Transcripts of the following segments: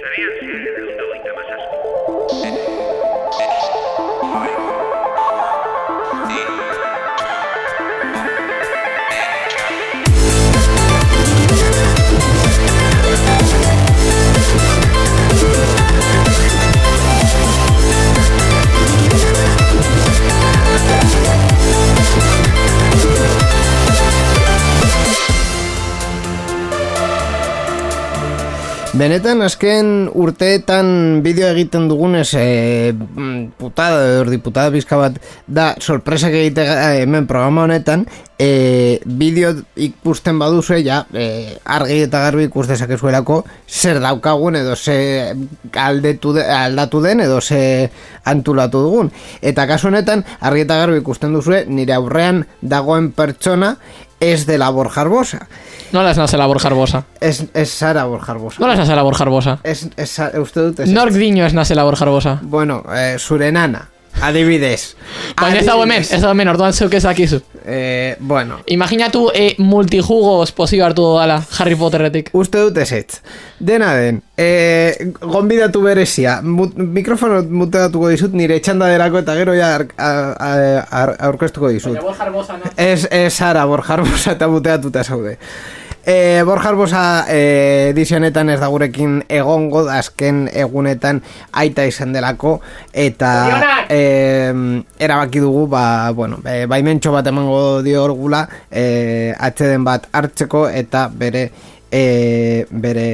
Serían 100. Benetan, azken urteetan bideo egiten dugunez e, putada, erdi putada bizka bat da sorpresak egite eh, hemen programa honetan e, bideo ikusten baduzu ja, e, argi eta garbi ikus dezakezuelako zer daukagun edo ze aldetu de, aldatu den edo ze antulatu dugun. Eta kasu honetan argi eta garbi ikusten duzu nire aurrean dagoen pertsona ez dela Borja Arbosa Nola ez nazela Borja Arbosa? Ez, ez Sara Borja Arbosa Nola ez nazela Borja Arbosa? Ez, ez, uste dut ez Nork dino ez nazela Borja Arbosa? Bueno, eh, zure nana Adibidez. Baina ez dago hemen, ez dago hemen, orduan zeuk ezakizu. Eh, Bueno. Imaginatu e, multijugos pozio hartu dala Harry Potterretik. Uste dut ez ez Dena den eh, Gonbidatu berezia Mut, Mikrofono muteatuko dizut Nire txanda derako eta gero ja ar- a- a- ar- aurkeztuko dizut. Borja Arbosa no? Ez, ez Sara Borja Arbosa eta muteatuta zaude E, Borja Arbosa e, edizionetan ez da gurekin egongo azken egunetan aita izan delako eta e, erabaki dugu ba, bueno, e, baimentxo bat emango diorgula e, atxeden bat hartzeko eta bere e, bere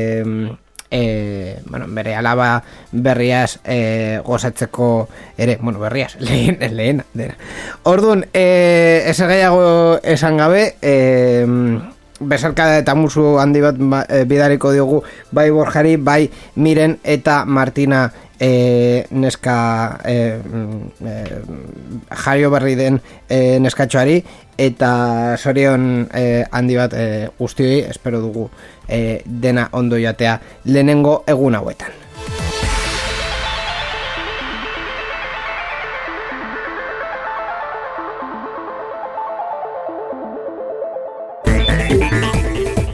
e, bueno, bere alaba berriaz e, gozatzeko ere, bueno, berriaz, lehen, lehen, dena. Orduan, e, ez gehiago esan gabe, e, besarkada eta musu handi bat ba, e, bidariko diogu bai Borjari, bai Miren eta Martina e, neska e, mm, e, jaio berri den e, neskatxoari eta sorion e, handi bat e, guztioi espero dugu e, dena ondo jatea lehenengo egun hauetan.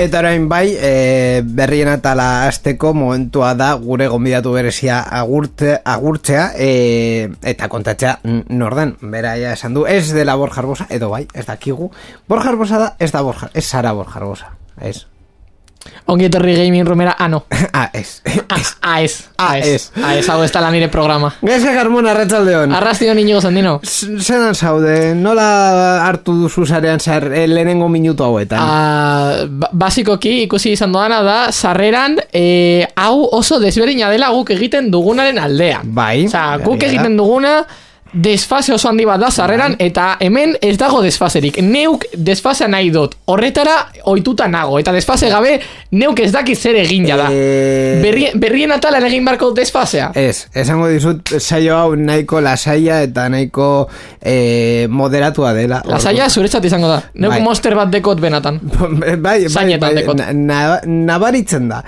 Eta orain bai, e, berrien atala azteko momentua da gure gonbidatu berezia agurte, agurtzea e, eta kontatzea n- norden, bera ja esan du, ez dela Borja Arbosa, edo bai, ez dakigu. Borja Arbosa da, ez da Borja, ez Sara Borja Arbosa, ez. Ongi etorri gaming rumera, ah no. Ah, ez. Ah, ah ez, Ah, ah ez. ez. Ah ez, hau ez da la nire programa. Gaizka Carmona arratzaldeon. Arrazio niño zendino Z- Zeran zaude, nola hartu duzu zarean zer eh, lehenengo minutu hauetan? Ah, ba- basikoki ikusi izan doana da sarreran eh, hau oso desberdina dela guk egiten dugunaren aldea Bai, Osea, guk egiten duguna desfase oso handi bat da sarreran eta hemen ez dago desfaserik. Neuk desfasea nahi dut. Horretara ohituta nago eta desfase gabe neuk ez dakit zer egin jada. Eh, Berri, berrien atalan egin barko desfasea. Ez, esango dizut saio hau nahiko lasaia eta nahiko eh, moderatua dela. Lasaia zuretzat izango da. Neuk Bai. monster bat dekot benatan. bai, bai, Zainetan bai, dekot. na, na- nabaritzen da.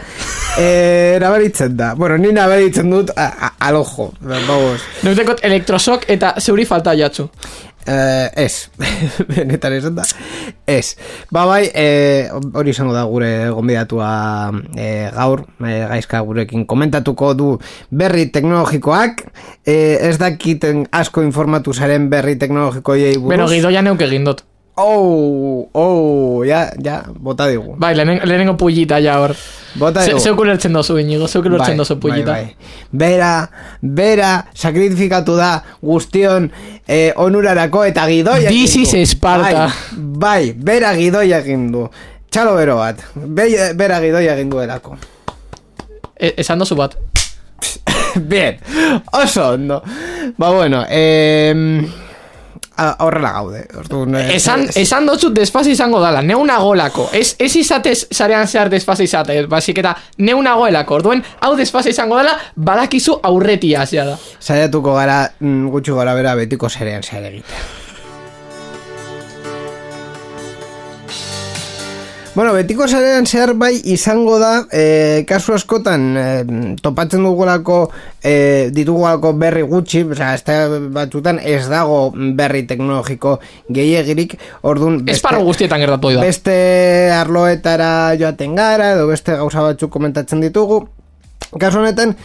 E, nabaritzen da. Bueno, ni nabaritzen dut al ojo. Vamos. Neuk dekot elektrosok eta zeuri falta jatzu. Eh, ez, benetan esan da. Ez, ba bai eh, Hori izango da gure gonbidatua eh, Gaur, eh, gaizka gurekin Komentatuko du berri teknologikoak. Eh, Ez dakiten asko informatu zaren berri teknologikoiei buruz. Beno, gidoia neuk egin dut. Oh, oh, ja, ja, bota digu Bai, lehenen, lehenengo pullita ja hor. Bota Ze- digu Zeuk ulertzen dozu, inigo, zeuk ulertzen dozu pullita. bai. Bera, bera, sakrifikatu da guztion eh, onurarako eta gidoia This is Esparta. Bai, bai, bera gidoia egin du. txalo bero bat. Be, bera gidoia egin duelako. E, esan dozu bat. Bien, oso ondo. Ba bueno, eh, horrela gaude. Orduan, eh, Esan, esan dotzu desfase izango dala, neuna golako. Ez, ez izatez zarean zehar desfase izate, basik eta neuna goelako. Orduen, hau desfase izango dala, badakizu aurretia zea da. Saiatuko gara mm, gutxi gara bera betiko zerean zer egitea. Bueno, betiko zarean zehar bai izango da, e, kasu askotan e, topatzen dugulako, e, ditugulako berri gutxi, osea, ez batzutan ez dago berri teknologiko gehiagirik, orduan... Esparro guztietan gertatu da. Beste arloetara joaten gara, edo beste gauza batzuk komentatzen ditugu. Kasu honetan,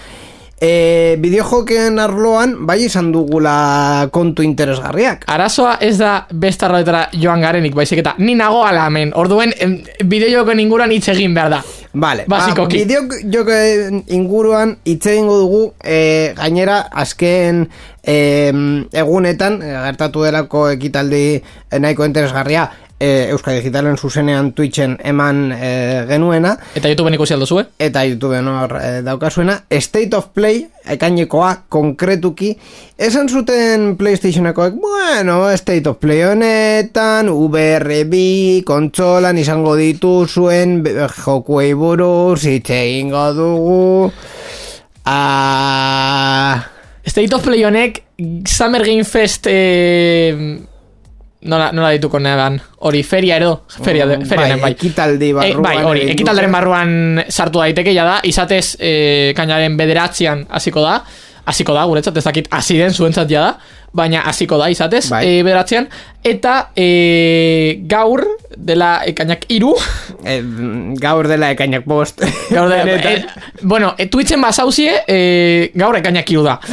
e, bideojoken arloan bai izan dugula kontu interesgarriak. Arazoa ez da beste arroetara joan garenik, baizik eta ni nago ala hemen. Orduen, em, bideojoken inguruan hitz egin behar da. Vale, Basikoki. ba, bideojoken inguruan hitz egingo dugu e, gainera azken e, egunetan e, gertatu delako ekitaldi nahiko interesgarria e, Euskal Digitalen zuzenean Twitchen eman e, genuena. Eta YouTubeen ikusi aldo zue? eta YouTubeen hor e, daukasuena State of Play, ekainekoa konkretuki, esan zuten PlayStationekoek, bueno, State of Play honetan, VRB, kontsolan izango dituzuen jokuei buruz, hitz egingo dugu, ah, State of Play honek Summer Game Fest eh, nola, nola dituko negan hori feria edo feria de, feria bai, ekitaldi Eh, barruan. bai, hori, dute. barruan sartu daiteke ja da, izatez eh, kainaren bederatzean hasiko da, hasiko da, guretzat ez dakit hasi den zuentzat ja da, baina hasiko da izatez, Bai. eh, bederatzean, eta eh, gaur dela ekainak iru, Eh, gaur dela ekainak bost. gaur de, Benetan. eh, bueno, e, Twitchen basauzie, eh, gaur ekainak iru da.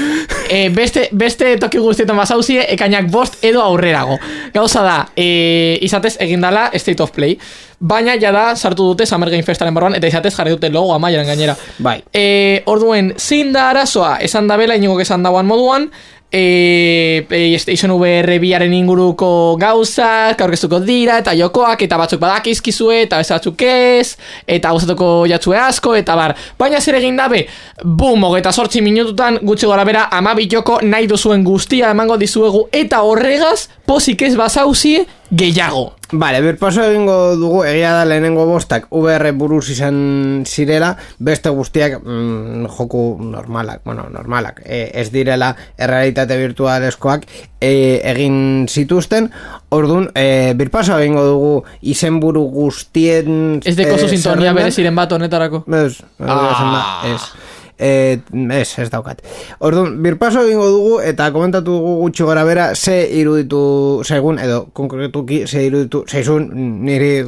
E, beste, beste toki guztietan basauzie, ekainak bost edo aurrerago. Gauza da, e, izatez egindala State of Play. Baina ja da, sartu dute Summer Game Festaren barruan, eta izatez jarri dute logo amaieran gainera. Bai. E, orduen, zein da arazoa, esan da bela, inigo esan dauan moduan, e, PlayStation VR biaren inguruko gauzak, aurkeztuko dira, eta jokoak, eta batzuk badakizkizue, eta beste batzuk ez, eta gustatuko jatzue asko, eta bar. Baina zer egin dabe, bum, hogeita sortzi minututan, gutxi gara bera, amabi joko nahi duzuen guztia emango dizuegu, eta horregaz, posik ez bazauzie, gehiago. Vale, berpaso egingo dugu egia da lehenengo bostak VR buruz izan zirela, beste guztiak mm, joku normalak, bueno, normalak, e, ez direla errealitate virtualeskoak e, egin zituzten, orduan, e, birpaso egingo dugu izenburu guztien Ez dekozu e, sintonia bere ziren bat honetarako. Ez, Ah. ez, E, ez, ez daukat. Orduan, birpaso egingo dugu eta komentatu dugu gutxi gara bera ze iruditu segun, edo konkretuki ze iruditu zeizun niri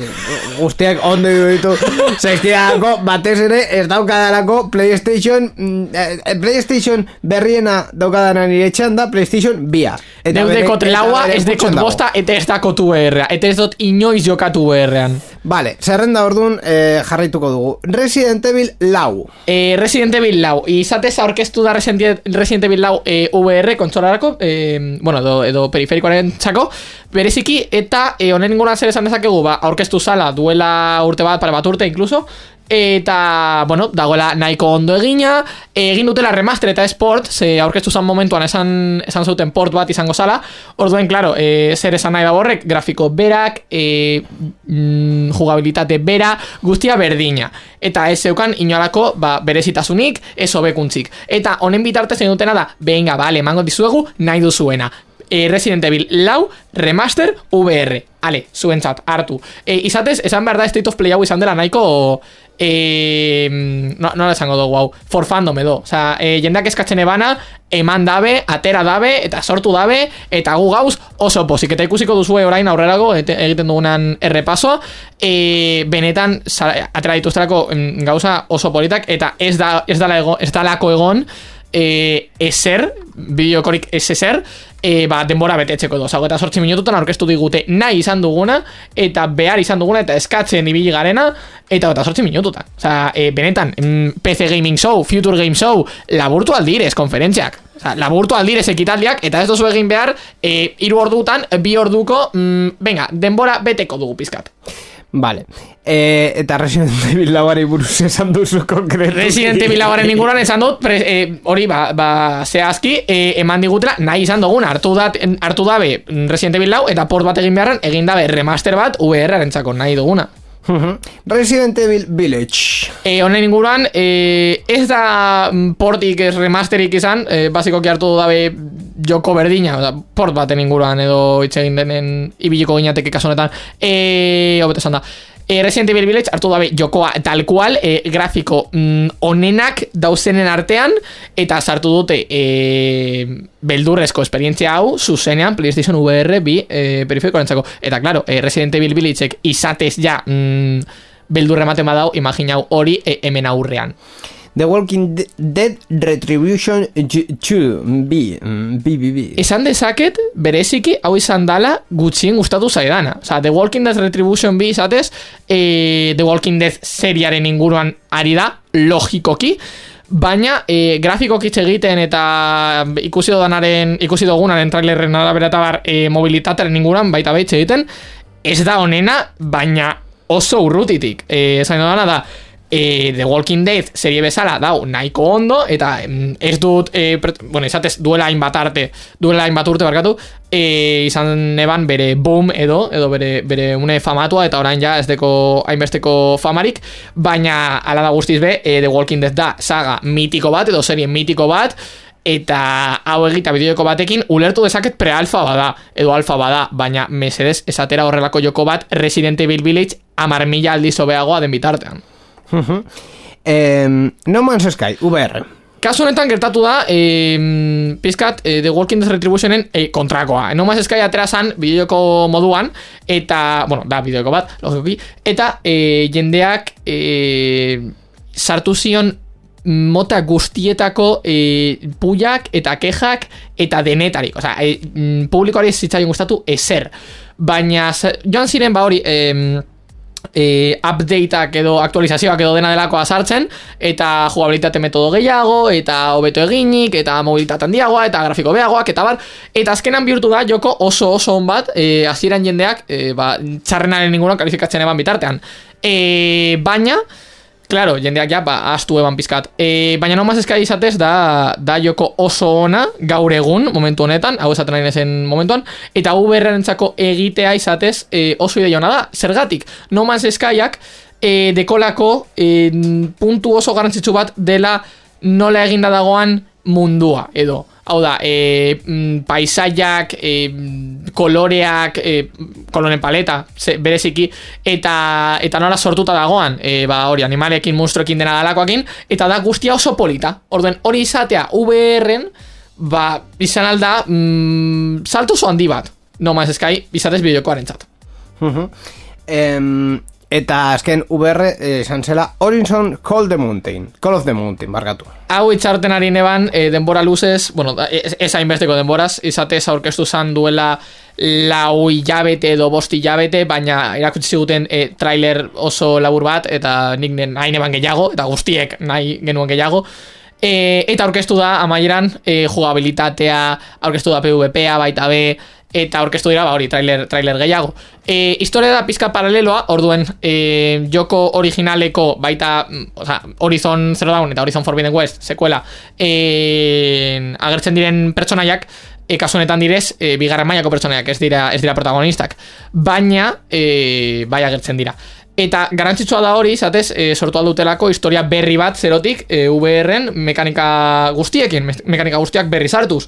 guztiak ondo iruditu zaizkiako batez ere ez daukadalako Playstation eh, Playstation berriena daukadana nire etxean da Playstation bia. Deudekot bere- laua, ez dekot bosta, eta ez dakot VR-a. Eta ez dut inoiz jokatu VR-an. Vale, zerrenda orduan eh, jarraituko dugu. Resident Evil lau. Eh, Resident Evil lau Izatez aurkeztu da Resident Evil lau eh, VR kontsolarako eh, Bueno, edo, edo periferikoaren txako Bereziki eta eh, honen inguna zer esan dezakegu ba, Aurkeztu zala duela urte bat, pare bat urte incluso eta, bueno, dagoela nahiko ondo egina. Egin dutela remaster eta esport ze aurkeztu zan momentuan esan, esan zuten port bat izango zala. Orduen, claro, e, zer esan nahi da horrek? Grafiko berak e, mm, jugabilitate bera guztia berdina. Eta ez zeukan inolako ba, berezitasunik ez hobekuntzik. Eta honen bitartez egin dutena da venga, bale, emango dizuegu nahi duzuena e, Resident Evil lau remaster VR Ale, zuentzat, hartu. E, Izatez, esan behar da State of Play hau izan dela nahiko e, no, no esango dugu hau For fandom edo. Osa, e, jendeak eskatzen ebana Eman dabe, atera dabe, eta sortu dabe Eta gu gauz oso pozik. Eta ikusiko duzue orain aurrerago Egiten dugunan errepaso e, Benetan, atera dituztelako mm, Gauza oso politak Eta ez, da, ez, dala ego, ez dalako egon e, ezer, bideokorik ez ezer, e, ba, denbora betetzeko edo. Zago eta sortzi minututan aurkeztu digute nahi izan duguna, eta behar izan duguna, eta eskatzen ibili garena, eta eta sortzi minututan. Osa, e, benetan, mm, PC Gaming Show, Future Game Show, laburtu aldirez, konferentziak. Osa, laburtu aldirez ekitaldiak, eta ez duzu egin behar, e, iru ordutan, bi orduko, mm, venga, denbora beteko dugu pizkat. Vale. E, eta Resident Evil lauari buruz esan duzu konkretu. Resident Evil lauaren inguruan esan dut, pre, eh, hori ba, ba zehazki, eh, eman digutela nahi izan dugun, hartu, dat, hartu dabe Resident Evil lau, eta port bat egin beharren, egin dabe remaster bat VR-aren nahi duguna. Mhm. Resident Evil Village. E, honen inguruan, e, ez da mm, portik ez remasterik izan, e, basikoki hartu dabe joko berdina, oza, port baten inguruan edo itxegin denen ibiliko ginateke kasu honetan, e, hobeto esan da. E, Resident Evil Village hartu dabe jokoa tal cual, e, grafiko mm, onenak dauzenen artean, eta sartu dute e, beldurrezko esperientzia hau, zuzenean PlayStation VR bi e, periferiko Eta claro, e, Resident Evil Villageek izatez ja mm, beldurre ematen badau, imaginau hori e, hemen aurrean. The Walking Dead Retribution 2 B, B, B, B. Esan dezaket, bereziki, hau izan dala gutxien gustatu zaidana. Osa, The Walking Dead Retribution B izatez, e, The Walking Dead seriaren inguruan ari da, logikoki, baina e, grafiko kitxe egiten eta ikusi dodanaren, ikusi dugunaren trailerren arabera eta bar e, mobilitatearen inguruan baita behitxe egiten, ez da honena, baina oso urrutitik. E, zain dodana da, e, The Walking Dead serie bezala dau nahiko ondo eta mm, ez dut e, bueno, izatez duela hainbat arte duela hainbat urte barkatu e, izan neban bere boom edo edo bere, bere une famatua eta orain ja ez deko hainbesteko famarik baina ala da guztiz be e, The Walking Dead da saga mitiko bat edo serie mitiko bat eta hau egita bideoko batekin ulertu dezaket prealfa bada edo alfa bada, baina mesedez esatera horrelako joko bat Resident Evil Village amar mila aldiz obeagoa den bitartean eh, no Man's Sky, VR. Kasu honetan gertatu da, eh, pizkat, eh, The Walking Dead Retributionen eh, kontrakoa. No Man's Sky atera zan bideoko moduan, eta, bueno, da bideoko bat, logikoki, eta eh, jendeak eh, sartu zion mota guztietako e, puiak eta kejak eta denetarik. Osa, e, publikoari zitzaion gustatu ezer. Baina, joan ziren ba hori... E, e, updateak edo aktualizazioak edo dena delakoa sartzen eta jugabilitate metodo gehiago eta hobeto eginik eta mobilitate handiagoa eta grafiko beagoak eta bar. Eta azkenan bihurtu da joko oso oso on bat e, hasieran jendeak e, ba, txarrenaren inguruan kalifikatzen eban bitartean. E, baina Claro, jendeak ja, ba, astu eban pizkat. E, baina no mas eskai izatez da, da joko oso ona gaur egun, momentu honetan, hau esaten nahi nezen momentuan, eta VR-rentzako egitea izatez e, oso ideia da. Zergatik, no mas eskaiak e, dekolako e, puntu oso garantzitsu bat dela nola eginda dagoan mundua, edo. Hau da, e, paisaiak, e, koloreak, e, koloren paleta, ze, bereziki, eta, eta nola sortuta dagoan, e, ba, hori, animalekin, monstruekin dena dalakoakin, eta da guztia oso polita. Orden, hori izatea, VR-en, ba, izan alda, mm, salto zo handi bat, no maz eskai, izatez bideokoaren txat. Uh -huh. Eta azken VR eh, esan zela Horizon Call the Mountain Call of the Mountain, bargatu Hau itxarten ari neban e, denbora luzez Bueno, ez hainbesteko denboraz Izatez aurkeztu zan duela Lau hilabete edo bosti hilabete Baina irakutsi ziguten e, trailer oso labur bat Eta nik nahi neban gehiago Eta guztiek nahi genuen gehiago. E, Eta aurkeztu da amaieran e, Jugabilitatea Aurkeztu da PvPa baita be eta orkestu dira, ba, hori, trailer, trailer gehiago. E, historia da pizka paraleloa, orduen, e, joko originaleko baita, mm, oza, Horizon Zero Dawn eta Horizon Forbidden West, sekuela, e, agertzen diren pertsonaiak, e, kasu honetan direz, e, bigarren mailako pertsonaiak, ez dira, ez dira protagonistak, baina, e, bai agertzen dira. Eta garantzitsua da hori, zatez, e, sortu aldutelako historia berri bat zerotik e, VR-en mekanika guztiekin, mekanika guztiak berri sartuz.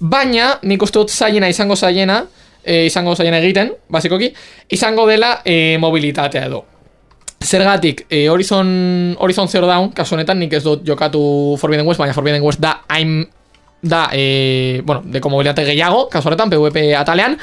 Baina, nik uste dut zaiena izango zaiena, e, izango zaiena egiten, basikoki, izango dela e, mobilitatea edo. Zergatik, e, Horizon, Horizon Zero Dawn, kasu honetan, nik ez dut jokatu Forbidden West, baina Forbidden West da hain da, e, bueno, deko mobilitate gehiago, kasu honetan, PvP atalean,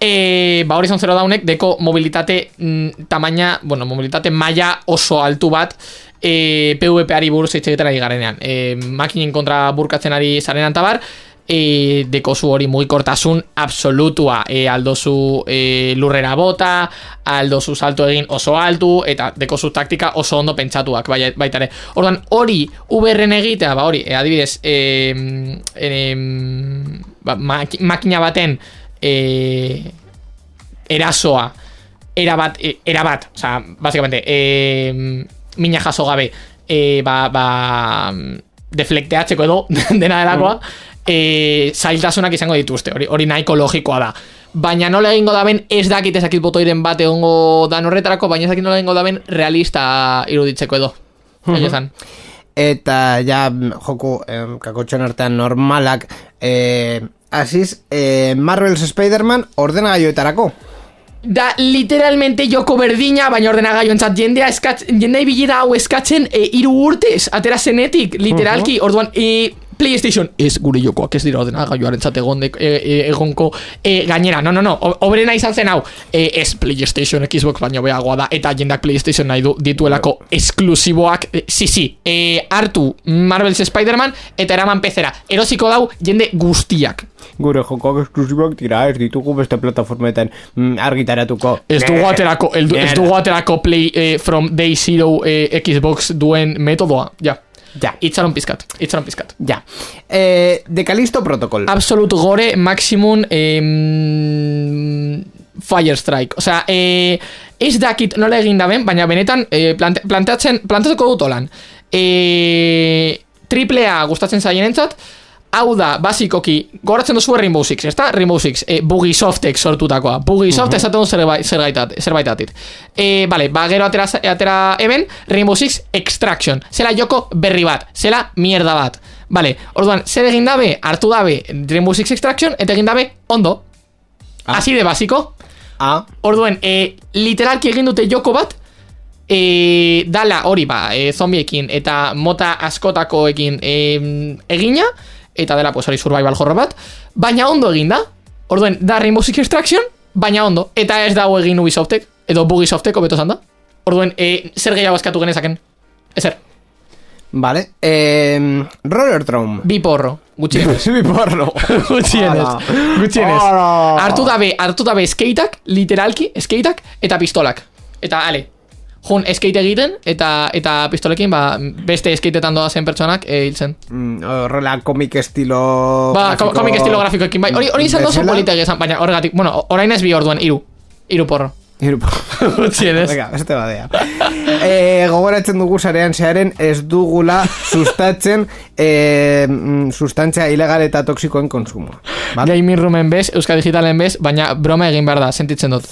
e, ba Horizon Zero Dawnek deko mobilitate mm, tamaina, bueno, mobilitate maila oso altu bat e, PvP-ari buruz eitzegetara digarenean. E, makinen kontra burkatzen ari zaren antabar, e, dekozu hori mugikortasun absolutua e, aldozu e, lurrera bota aldozu salto egin oso altu eta dekozu taktika oso ondo pentsatuak bai, baita ere ordan hori uberren egitea ba hori e, adibidez e, e, ba, makina baten e, erasoa erabat, e, erabat, osea, básicamente, e, mina jaso gabe, e, ba, ba, deflekteatzeko edo, dena delakoa, e, zailtasunak izango dituzte, hori, hori nahiko logikoa da. Baina nola egingo daben ez dakit ezakit botoiren bat egongo dan horretarako, baina ez dakit nola egingo daben realista iruditzeko edo. Esan. Eta ja joku em, kakotxon artean normalak eh, Aziz, eh, Marvel's Spider-Man ordenagailoetarako Da literalmente joko berdina, baina ordenagailu entzat jendea eskatz, jendea ibili da hau eskatzen e, iru urtez, atera zenetik, literalki, orduan, e, PlayStation ez gure jokoak ez dira ordenagailuaren zat egon de, e, e, egonko e, gainera, no, no, no, obrena izan zen hau, e, ez PlayStation Xbox baino beagoa da, eta jendak PlayStation nahi du dituelako esklusiboak, e, si, si, e, hartu Marvel's Spider-Man eta eraman pezera, erosiko dau jende guztiak. Gure jokoak esklusiboak dira, ez ditugu beste plataformetan mm, argitaratuko. Ez dugu aterako, ez dugu aterako play eh, from day zero eh, Xbox duen metodoa, ja. Ja, Itxaron pizkat, itxaron pizkat. ja eh, De Callisto Protocol Absolut gore, maximum em, Fire Strike. Osea, eh, ez dakit nola egin daben, baina benetan eh, plante, planteatzen, planteatuko dut holan. Eh, triple A gustatzen zaienentzat, hau da, basikoki, goratzen duzu Rainbow Six, ezta? Rainbow Six, e, Bugysoftek sortutakoa. Bugisoft uh esaten du zerbait, zerbaitat, zerbaitatit. E, bale, ba, gero atera, atera eben, Rainbow Six Extraction. Zela joko berri bat, zela mierda bat. Bale, orduan, zer egin dabe, hartu dabe Rainbow Six Extraction, eta egin dabe, ondo. Ah. Así de básico. Ah, Orduen, e, literalki egin dute joko bat, e, dala hori ba, e, zombiekin eta mota askotakoekin e, egina, eta dela pues hori survival horror bat, baina ondo egin da. Orduen, da Rainbow Six Extraction, baina ondo. Eta ez dago egin Ubisoftek, edo Bugysoftek, hobeto esan da. Orduen, e, zer gehiago eskatu genezaken? Ezer, vale eh, Roller Throne bi porro, gutxienez. Bi porro gutxienez, gutxienez. Hartu dabe, hartu dabe skateiak, literalki, skateiak eta pistolak. Eta, ale, jun skate egiten, eta eta pistolekin, ba, beste skateetan doazen pertsonak e, hiltzen. mm, Horrela komik estilo Ba, grafiko- ko- komik estilo grafikoekin, bai, hori hori izan dozu bezala. politegi esan, baina horregatik, bueno, orain ez bi orduan, iru. Iru porro. Hiru porro. Gutxienez. Venga, beste badea. eh, gogoratzen dugu sarean zearen ez dugula sustatzen eh, mm, sustantzia ilegal eta toksikoen konsumo. Gaming roomen bez, Euskal Digitalen bez, baina broma egin behar da, sentitzen dut.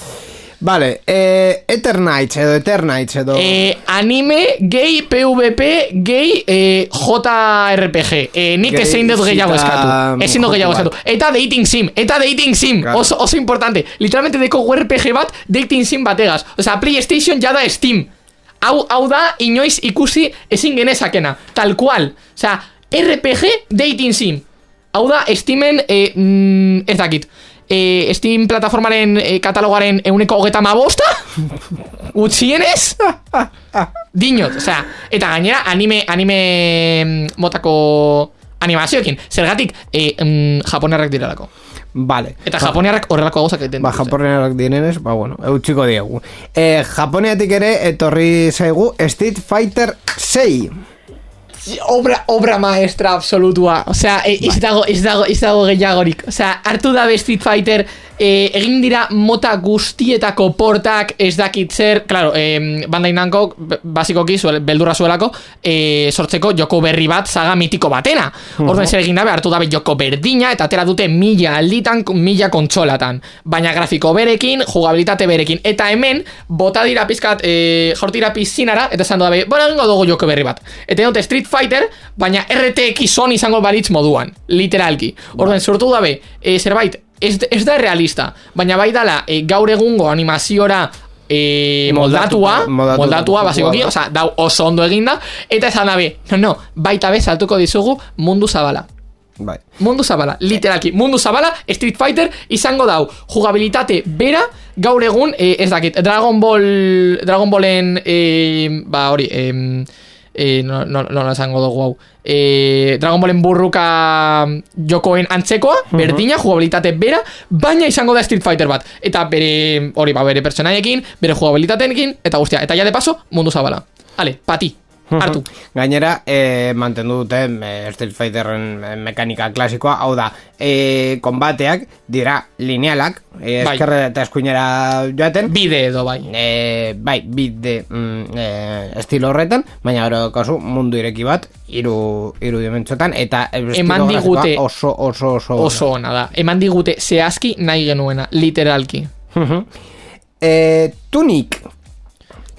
Vale eh, Eternights edo Eternights edo... Eh, anime, gay, PvP, gay, eh, JRPG. Eh, nik Gay ezin dut gehiago eskatu. Ezin dut gehiago eskatu. Eta dating sim, eta dating sim. Claro. Oso, oso importante. Literalmente deko RPG bat, dating sim bategaz. Osea, PlayStation ja da Steam. Hau, hau da, inoiz ikusi ezin genezakena. Tal cual. Osea, RPG dating sim. Hau da, Steamen, eh, mm, ez dakit. Eh, Steam plataformaren eh, katalogaren euneko hogeta mabosta? Gutxienez? Dinot, osea, eta gainera anime, anime mm, motako animazioekin. Zergatik, e, mm, japonerrak direlako. Vale. Eta japonerrak horrelako gauzak egiten Ba, dituzte. japoneak dienenez, ba, bueno, eutxiko diegu. Eh, Japoniatik ere etorri zaigu Street Fighter 6. Obra, obra maestra absolutua. Osea, e, ez dago, ez dago, ez dago gehiagorik. Osea, hartu da Street Fighter, e, egin dira mota guztietako portak ez dakit zer, claro, e, Bandai Namco, basikoki, zuel, beldurra zuelako, e, sortzeko joko berri bat, zaga mitiko batena. Orduan zer egin dabe, hartu dabe joko berdina, eta atera dute mila alditan, mila kontsolatan. Baina grafiko berekin, jugabilitate berekin. Eta hemen, bota dira pizkat, e, jortira pizzinara, eta esan dabe, bueno, egingo dugu joko berri bat. Eta dute Street Fighter, baina RTX on izango balitz moduan, literalki. Orduan, sortu dabe, e, zerbait, ez, ez da realista, baina bai dala, e, gaur egungo animaziora e, moldatua, moldatuta, moldatua, basikoki, bai. osea, dau oso ondo eginda, eta esan dabe, no, no, baita be, saltuko dizugu mundu zabala. Bai. Mundu zabala, literalki, mundu zabala, Street Fighter izango dau jugabilitate bera, gaur egun, eh, ez dakit, Dragon Ball, Dragon Ballen, eh, ba hori, eh, eh, no, no, no, esango dugu hau, eh, Dragon Ballen burruka jokoen antzekoa, berdina, jugabilitate bera, baina izango da Street Fighter bat, eta bere, hori, ba, bere pertsonaiekin, bere jugabilitateekin, eta guztia, eta ja de paso, mundu zabala. Ale, pati. Hartu. Gainera, e, mantendu dute e, Street Fighterren e, mekanika klasikoa, hau da, e, konbateak dira linealak, e, Bai. eskerre eta eskuinera joaten, Bide edo bai. e, bai, bide mm, e, estilo horretan, baina gero kasu mundu ireki bat, hiru hiru dimentsotan, eta Eman digute- oso, oso, oso, Oso ona da. Eman digute zehazki nahi genuena, literalki. E, tunik,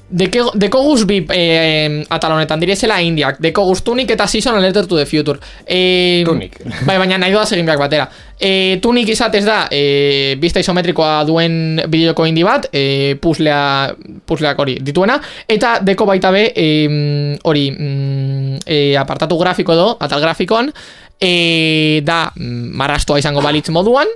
Deko, deko guz bi eh, atal honetan, direzela indiak. Deko guz tunik eta season letter to the future. Eh, Tunik. Bai, baina nahi doaz egin behar batera. Eh, tunik izatez da, eh, bista isometrikoa duen bideoko indi bat, eh, puslea, pusleak hori dituena, eta deko baita be, eh, hori, mm, eh, apartatu grafiko edo, atal grafikoan, e, da mm, marrastoa izango balitz moduan,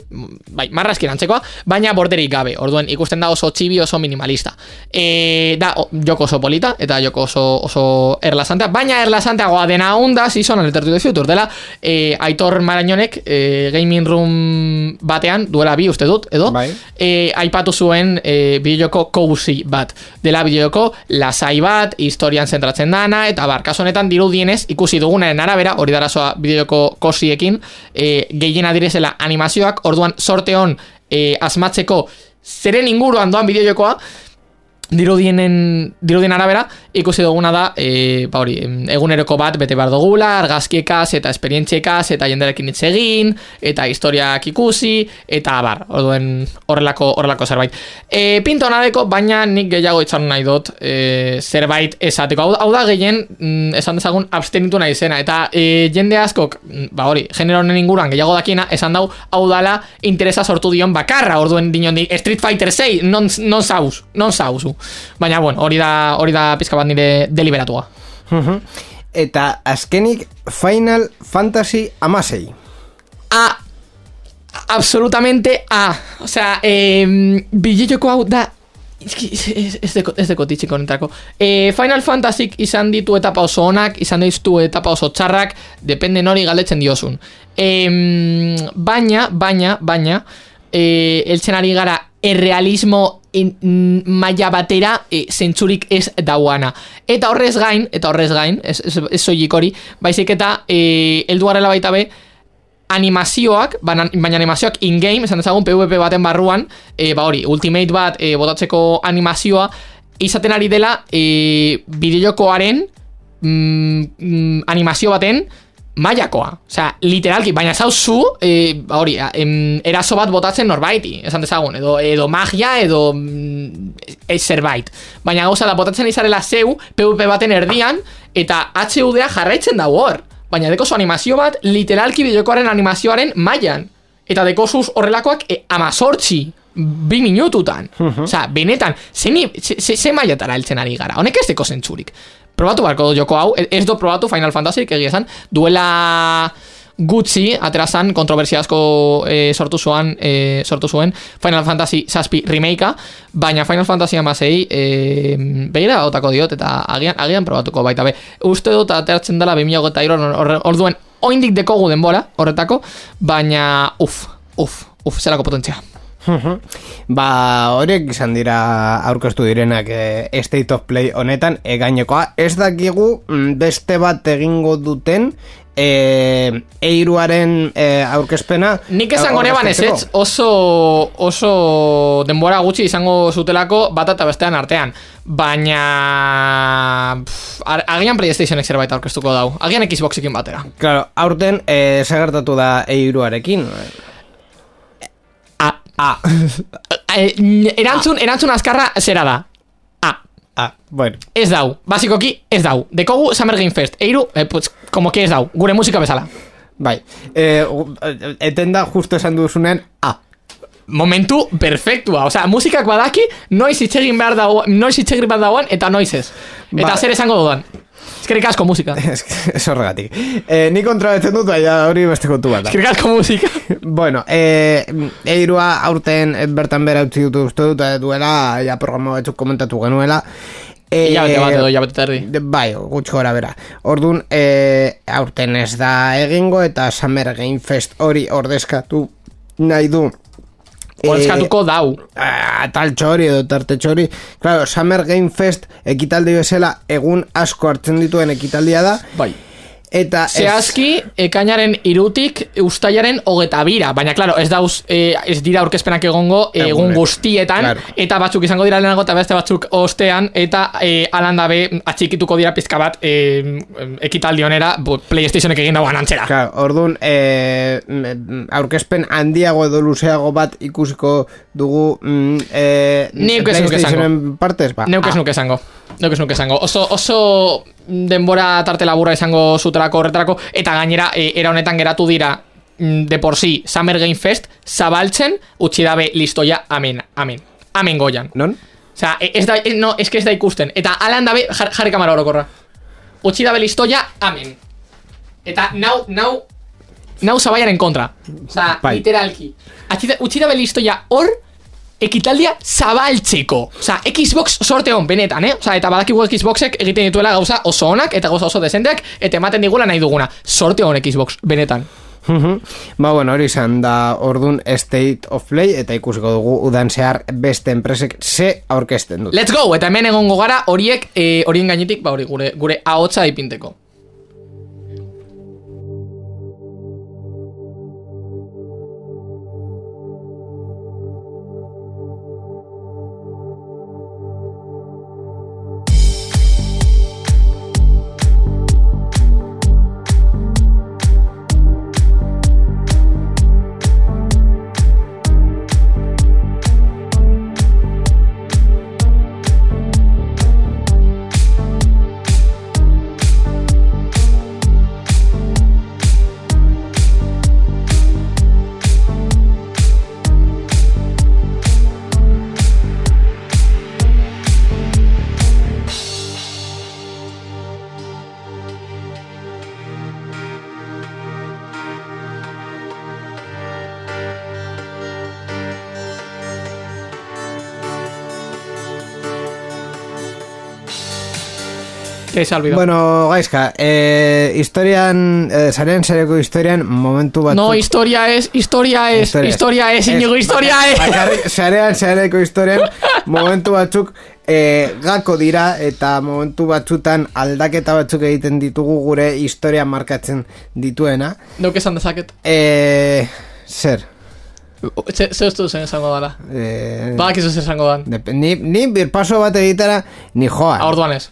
bai, marrazkin antzekoa, baina borderik gabe, orduen ikusten da oso txibi, oso minimalista. E, da, o, joko oso polita, eta joko oso, oso erlasantea, baina erlasanteagoa dena onda, season to the Future, dela, e, Aitor Marañonek e, gaming room batean, duela bi uste dut, edo, Bai. e, aipatu zuen e, bideojoko cozy bat. Dela bideojoko lasai bat, historian zentratzen dana, eta bar, kasu honetan dirudienez ikusi dugunaren arabera, hori darazoa bideojoko kosiekin, e, gehiena direzela animazioak, orduan sorte hon e, asmatzeko zeren inguruan doan bideojokoa, dirudienen dirudien arabera ikusi duguna da e, ba hori eguneroko bat bete behar dugula argazkiekaz eta esperientziekaz eta jenderekin hitz egin eta historiak ikusi eta bar orduen horrelako horrelako zerbait. E, pinto nadeko baina nik gehiago itxan nahi dut e, zerbait esateko. Hau, hau da gehien mm, esan dezagun abstenitu nahi zena eta e, jende askok ba hori genero honen inguruan gehiago dakina esan dau hau dala interesa sortu dion bakarra. Orduen dinon di Street Fighter 6 non, non zauz non zauzu baina bueno hori da hori da pizka bat nire deliberatua Mhm. eta azkenik Final Fantasy amasei. A absolutamente A o sea eh, bideojoko hau da Ez, deko, ez deko titxiko honetako. E, Final Fantasy izan ditu etapa oso onak, izan ditu etapa oso txarrak, depende nori galdetzen diozun. E, baina, baina, baina, e, eltzen ari gara errealismo en, mm, maila batera e, zentzurik ez dauana. Eta horrez gain, eta horrez gain, ez, ez, ez soilik hori, baizik eta e, eldu garela baita be, animazioak, baina, animazioak in-game, esan dezagun PvP baten barruan, e, ba hori, Ultimate bat e, botatzeko animazioa, izaten ari dela e, bideojokoaren mm, mm, animazio baten mailakoa. Osea, literalki, baina zauzu, e, ba hori, a, em, eraso bat botatzen norbaiti, esan dezagun, edo, edo magia, edo mm, ez zerbait. Baina gauza da, botatzen izarela zeu, PvP baten erdian, eta HUDa jarraitzen dago hor. Baina deko zu animazio bat, literalki bideokoaren animazioaren mailan. Eta deko zuz horrelakoak e, amazortzi, bi minututan. Osea, benetan, ze, ze, ze, ze mailatara heltzen ari gara. Honek ez deko zentzurik. Probatu barko joko hau, ez do probatu Final Fantasy, egia esan, duela gutxi, aterazan, kontroversia asko e, sortu zuen, e, sortu zuen Final Fantasy Saspi remakea, baina Final Fantasy amasei e, begira otako diot, eta agian, agian probatuko baita be. Uste dut ateratzen dela 2008 orduen oindik dekogu denbora horretako, baina uf, uf, uf, zelako potentzia. Ba, horiek izan dira aurkeztu direnak e, State of Play honetan e, gainekoa. Ez dakigu mm, beste bat egingo duten e, eiruaren e, aurkezpena Nik esango neban ez aurkezteko. oso, oso denbora gutxi izango zutelako bat eta bestean artean. Baina... Pff, ar- agian PlayStationek zerbait aurkeztuko dau. Agian Xboxekin batera. Claro, aurten e, segertatu da eiruarekin. A. A. Eh, erantzun, erantzun azkarra zera da. A. Ah, bueno. Ez dau. Basikoki ez dau. Dekogu Summer Game Fest. Eiru, eh, pues, como que ez dau. Gure musika bezala. Bai, e, eten da justo esan duzunen A. Momentu perfektua. Osea, musikak badaki, noiz itxegin behar dago, noiz itxegin behar dagoen, eta noiz ez. Eta Ba- zer esango dudan. Eskerrik asko musika. Ez horregatik. E, ni kontrabetzen dut, baina hori beste kontu bat. Eskerrik asko musika. Bueno, e, eirua aurten eh, bertan bera utzi dut uste dut eh, duela, ja programa batzuk komentatu genuela. E, Ilabete bat edo ilabete erdi. de- Bai, gutxi gora bera. Orduan, e, aurten ez da egingo eta Summer Game Fest hori ordezkatu nahi du Ordezkatuko dau. Ah, tal txori edo tarte txori Claro, Summer Game Fest ekitaldi bezala egun asko hartzen dituen ekitaldia da Bai. Eta ez- Zehazki, ekainaren irutik ustaiaren hogeta bira. Baina, klaro, ez dauz, eh, ez dira aurkezpenak egongo eh, egun guztietan, Claro. eta batzuk izango dira lehenago eta beste batzuk ostean, eta eh, alan dabe atxikituko dira pizka bat eh, ekitaldi honera, bu, Playstationek egin dagoan antzera. Claro, orduan, e, aurkezpen handiago edo luzeago bat ikusiko dugu mm, e, nuke PlayStationen partez, ba. Neuk ez ah, nuke esango. Ez nuke esango. Oso, oso denbora tarte laburra izango zutelako horretarako, eta gainera, e, era honetan geratu dira mm, de por sí Summer Game Fest zabaltzen, utzi dabe listoia, amen, amen. Amen goian. Non? Osea, e- ez da, e- no, es que ez da ikusten. Eta alan dabe, jar, jarri kamara orokorra. Utsi dabe listoia, amen. Eta nau, nau, nau zabaiaren kontra. Osea, Bai. literalki. Atxi da- Utsi dabe listoia hor, ekitaldia zabaltzeko. Osea, Xbox sorte hon, benetan, eh? Osea, eta badakigu Xboxek egiten dituela gauza oso onak, eta gauza oso desenteak, eta ematen digula nahi duguna. Sorte hon Xbox, benetan. Mhm. ba, bueno, hori izan da ordun State of Play eta ikusiko dugu udan zehar beste enpresek ze aurkezten dut. Let's go! Eta hemen egongo gara horiek, eh, horien gainetik, ba hori, gure, gure ahotsa ipinteko. Ha olvidado. Bueno, gaizka, eh, historian, eh, zaren zereko historian momentu bat... No, historia es, historia es, historia es, Iñigo, historia es. Zarean zareko historian momentu batzuk eh, gako dira eta momentu batzutan aldaketa batzuk egiten ditugu gure historia markatzen dituena. Neuk esan dezaket. Eh, zer? Ze, ze uste duzen esango dala. Eh, Badakizu zer esango dan. ni, ni birpaso bat egitera ni joa. Orduan ez.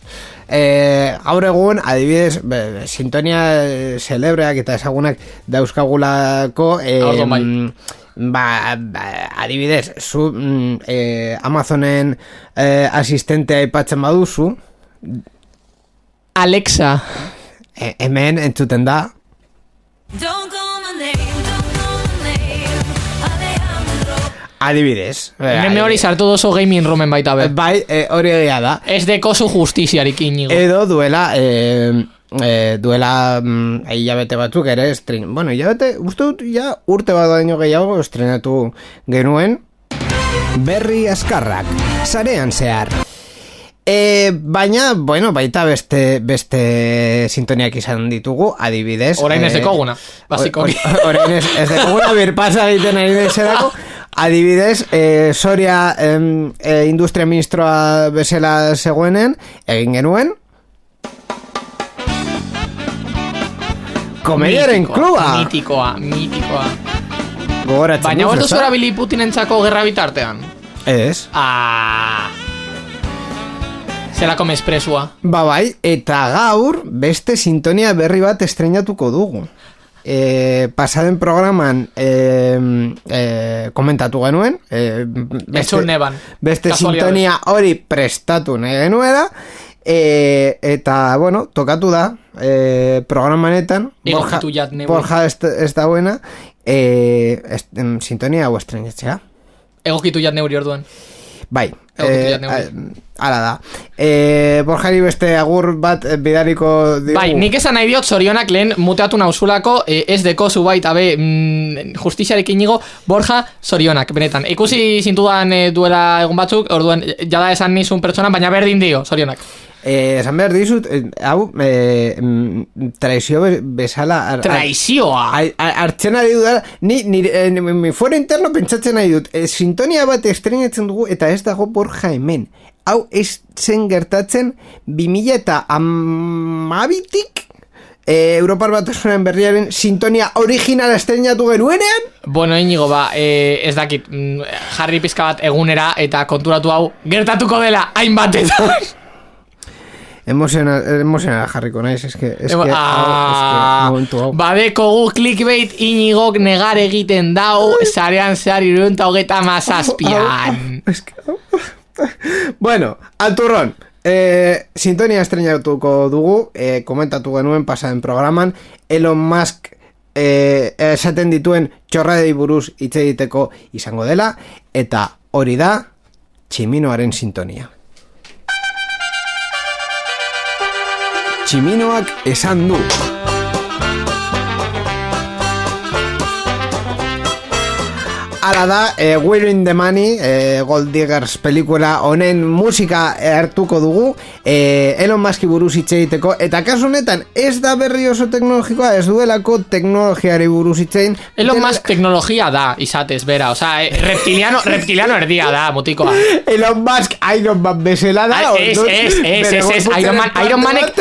Eh, gaur egun, adibidez, be, sintonia eh, celebreak eta ezagunak dauzkagulako eh, mm, ba, ba, adibidez, zu mm, eh, Amazonen eh, asistentea aipatzen baduzu, Alexa. eh, hemen entzuten da, Don't call adibidez. Eh, Hemen hori sartu dozo gaming roomen baita be. Bai, eh, hori egia da. Ez deko zu justiziarik inigo. Edo duela eh, eh, duela mm, hilabete batzuk ere estren, bueno, hilabete, uste dut ja urte bat baino gehiago estrenatu genuen Berri Azkarrak, sarean zehar E, baina, bueno, baita beste beste sintoniak izan ditugu, adibidez. Orain ez eh, dekoguna, basikoki. o- o- Orain ez, ez dekoguna birpasa egiten ari bezalako. Adibidez, eh, Soria em, eh, industria ministroa bezala zegoenen, egin genuen. Komediaren kluba! Mitikoa, mitikoa. Gogoratzen Baina duzu, hor ezta? zora bili Putinentzako gerra bitartean. Ez. Ah. Zelako mespresua. Ba bai, eta gaur beste sintonia berri bat estrenatuko dugu. E, pasaden programan e, e, komentatu genuen e, Entzun neban. beste sintonia hori prestatu nahi genuela e, eta bueno, tokatu da e, programanetan Egokitu jat. Borja ez, ez da buena e, est, em, sintonia hau estrenatzea Egokitu jat neuri orduan. Bai, Egokitu eh, jat neuri. a- Hala da. E, Borjari beste agur bat bidaliko digu. Bai, nik esan nahi diot zorionak lehen muteatu nauzulako e, ez deko zu baita be mm, justiziarekin nigo Borja zorionak, benetan. Ikusi zintudan e, duela egun batzuk, orduan e, jada esan nizun pertsona, baina berdin dio, zorionak. Eh, esan behar dizut, eh, hau, eh, traizio be- bezala... ar- Traizioa! Ai- a- Hartzen ari dut, ni, ni, eh, ni, mi fuero interno pentsatzen nahi dut, eh, sintonia bat estrenatzen dugu eta ez dago borja hemen. Hau ez zen gertatzen 2000 eta amabitik eh, Europar Batasunen berriaren sintonia originala estrenatu genuenean? Bueno, inigo, ba, e, ez dakit, mm, jarri pizka bat egunera eta konturatu hau gertatuko dela hainbatetan. Emozional, emozional jarriko naiz, eske, eske, hau, eske, Ah, momentu hau. badeko gu clickbait inigok negar egiten dau zarean zehar irunta hogeta mazazpian. Es que- bueno, Alturron, eh, sintonia estrenatuko dugu, eh, komentatu genuen pasaren programan, Elon Musk eh, esaten dituen txorradei buruz hitz egiteko izango dela, eta hori da tximinoaren sintonia. Tximinoak esan du. Ala da, eh, We're in the Money, eh, Gold Diggers pelikula honen musika hartuko dugu, eh, Elon Muski buruz hitz egiteko, eta kasu honetan ez da berri oso teknologikoa, ez duelako teknologiari buruz hitz egin. Elon Musk teknologia da, izatez, bera, osea, eh, reptiliano, reptiliano erdia da, mutikoa. Elon Musk Iron Man bezala da, Ez, ez, ez, bere ez, ez, gorputzaren Iron Man, Iron Manek.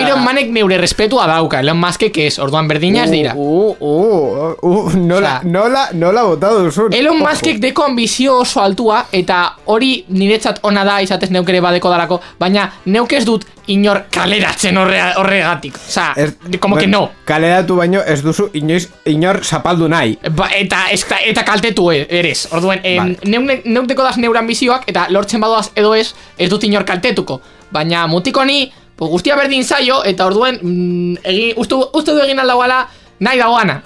Iron Manek neure respetua dauka, Elon Muskek ez, orduan berdina ez dira. Uh, uh, uh, uh, nola, Osea, nola, nola botado duzun. Elon. Muskek deko ambizio oso altua eta hori niretzat ona da izatez neuk ere badeko dalako, baina neuk ez dut inor kaleratzen horre, horregatik. Osa, Ez- como que bueno, no. Kaleratu baino ez duzu inoiz inor zapaldu nahi. Ba, eta, eta, eta kaltetu e- erez. Orduan, em, Vale. neuk, neuk deko daz neure ambizioak eta lortzen badoaz edo ez, ez dut inor kaltetuko. Baina mutiko ni, pues, guztia berdin zaio, eta orduen, mm, egin, uste, uste du egin aldagoala nahi dagoana.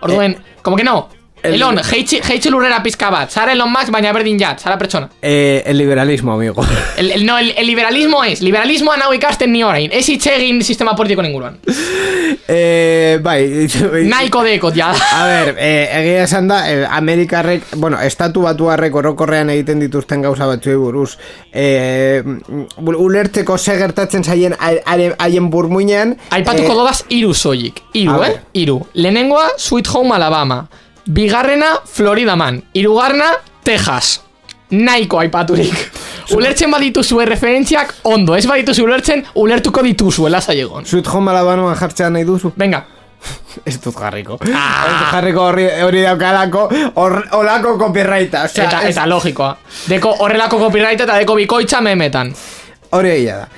Orduen, como que no. El- Elon, jeitxe, jeitxe lurrera pizka bat. Zara Elon Musk, baina berdin jat, zara pertsona. Eh, el liberalismo, amigo. El, el- no, el, el liberalismo es, liberalismoa nau ikasten ni orain, ez hitz egin sistema politiko inguruan. eh, bai. Nahiko dekot, ja. A ber, eh, egia esan da, eh, Amerikarrek, bueno, estatu batuarrek orokorrean egiten dituzten gauza batzuei buruz, eh, ulertzeko ze gertatzen zaien haien burmuinean. Aipatuko eh, dodaz iru soilik. Iru, eh? ver. Iru. Lehenengoa, Sweet Home Alabama. Bigarrena, Florida Man. Irugarna, Texas. Nahiko aipaturik. Ulertzen badituzu referentziak, ondo. Ez badituzu ulertzen, ulertuko dituzu, lasai egon. Sweet Home Alabama jartzea nahi duzu? Venga. Ez dut jarriko. Ah. Ez dut jarriko hori, hori daukalako, hor, olako copyrighta. O sea, Eta, ez- eta logikoa. Deko horrelako copyright eta deko bikoitza memetan. Hori egia da.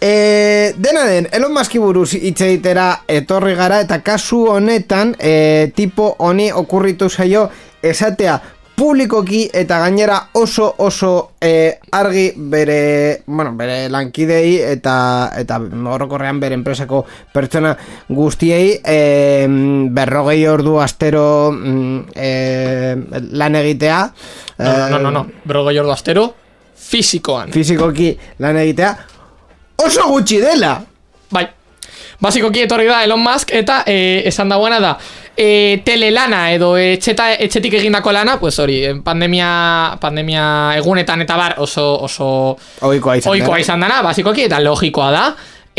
E, dena den, Elon Muski buruz hitz egitera etorri gara eta kasu honetan e, tipo honi okurritu zaio esatea publikoki eta gainera oso oso e, argi bere, bueno, bere lankidei eta eta orokorrean bere enpresako pertsona guztiei e, berrogei ordu astero e, lan egitea No, no, no, no, no. Brogo jordo astero, fizikoan. fizikoki lan egitea oso gutxi dela Bai. Basikoki etorri da Elon Musk eta e, esan dagoena da e, telelana edo etxeta, etxetik egindako lana, pues hori, eh, pandemia, pandemia egunetan eta bar oso, oso Ohikoa izan ohikoa dela. izan dana, basikoki, eta logikoa da.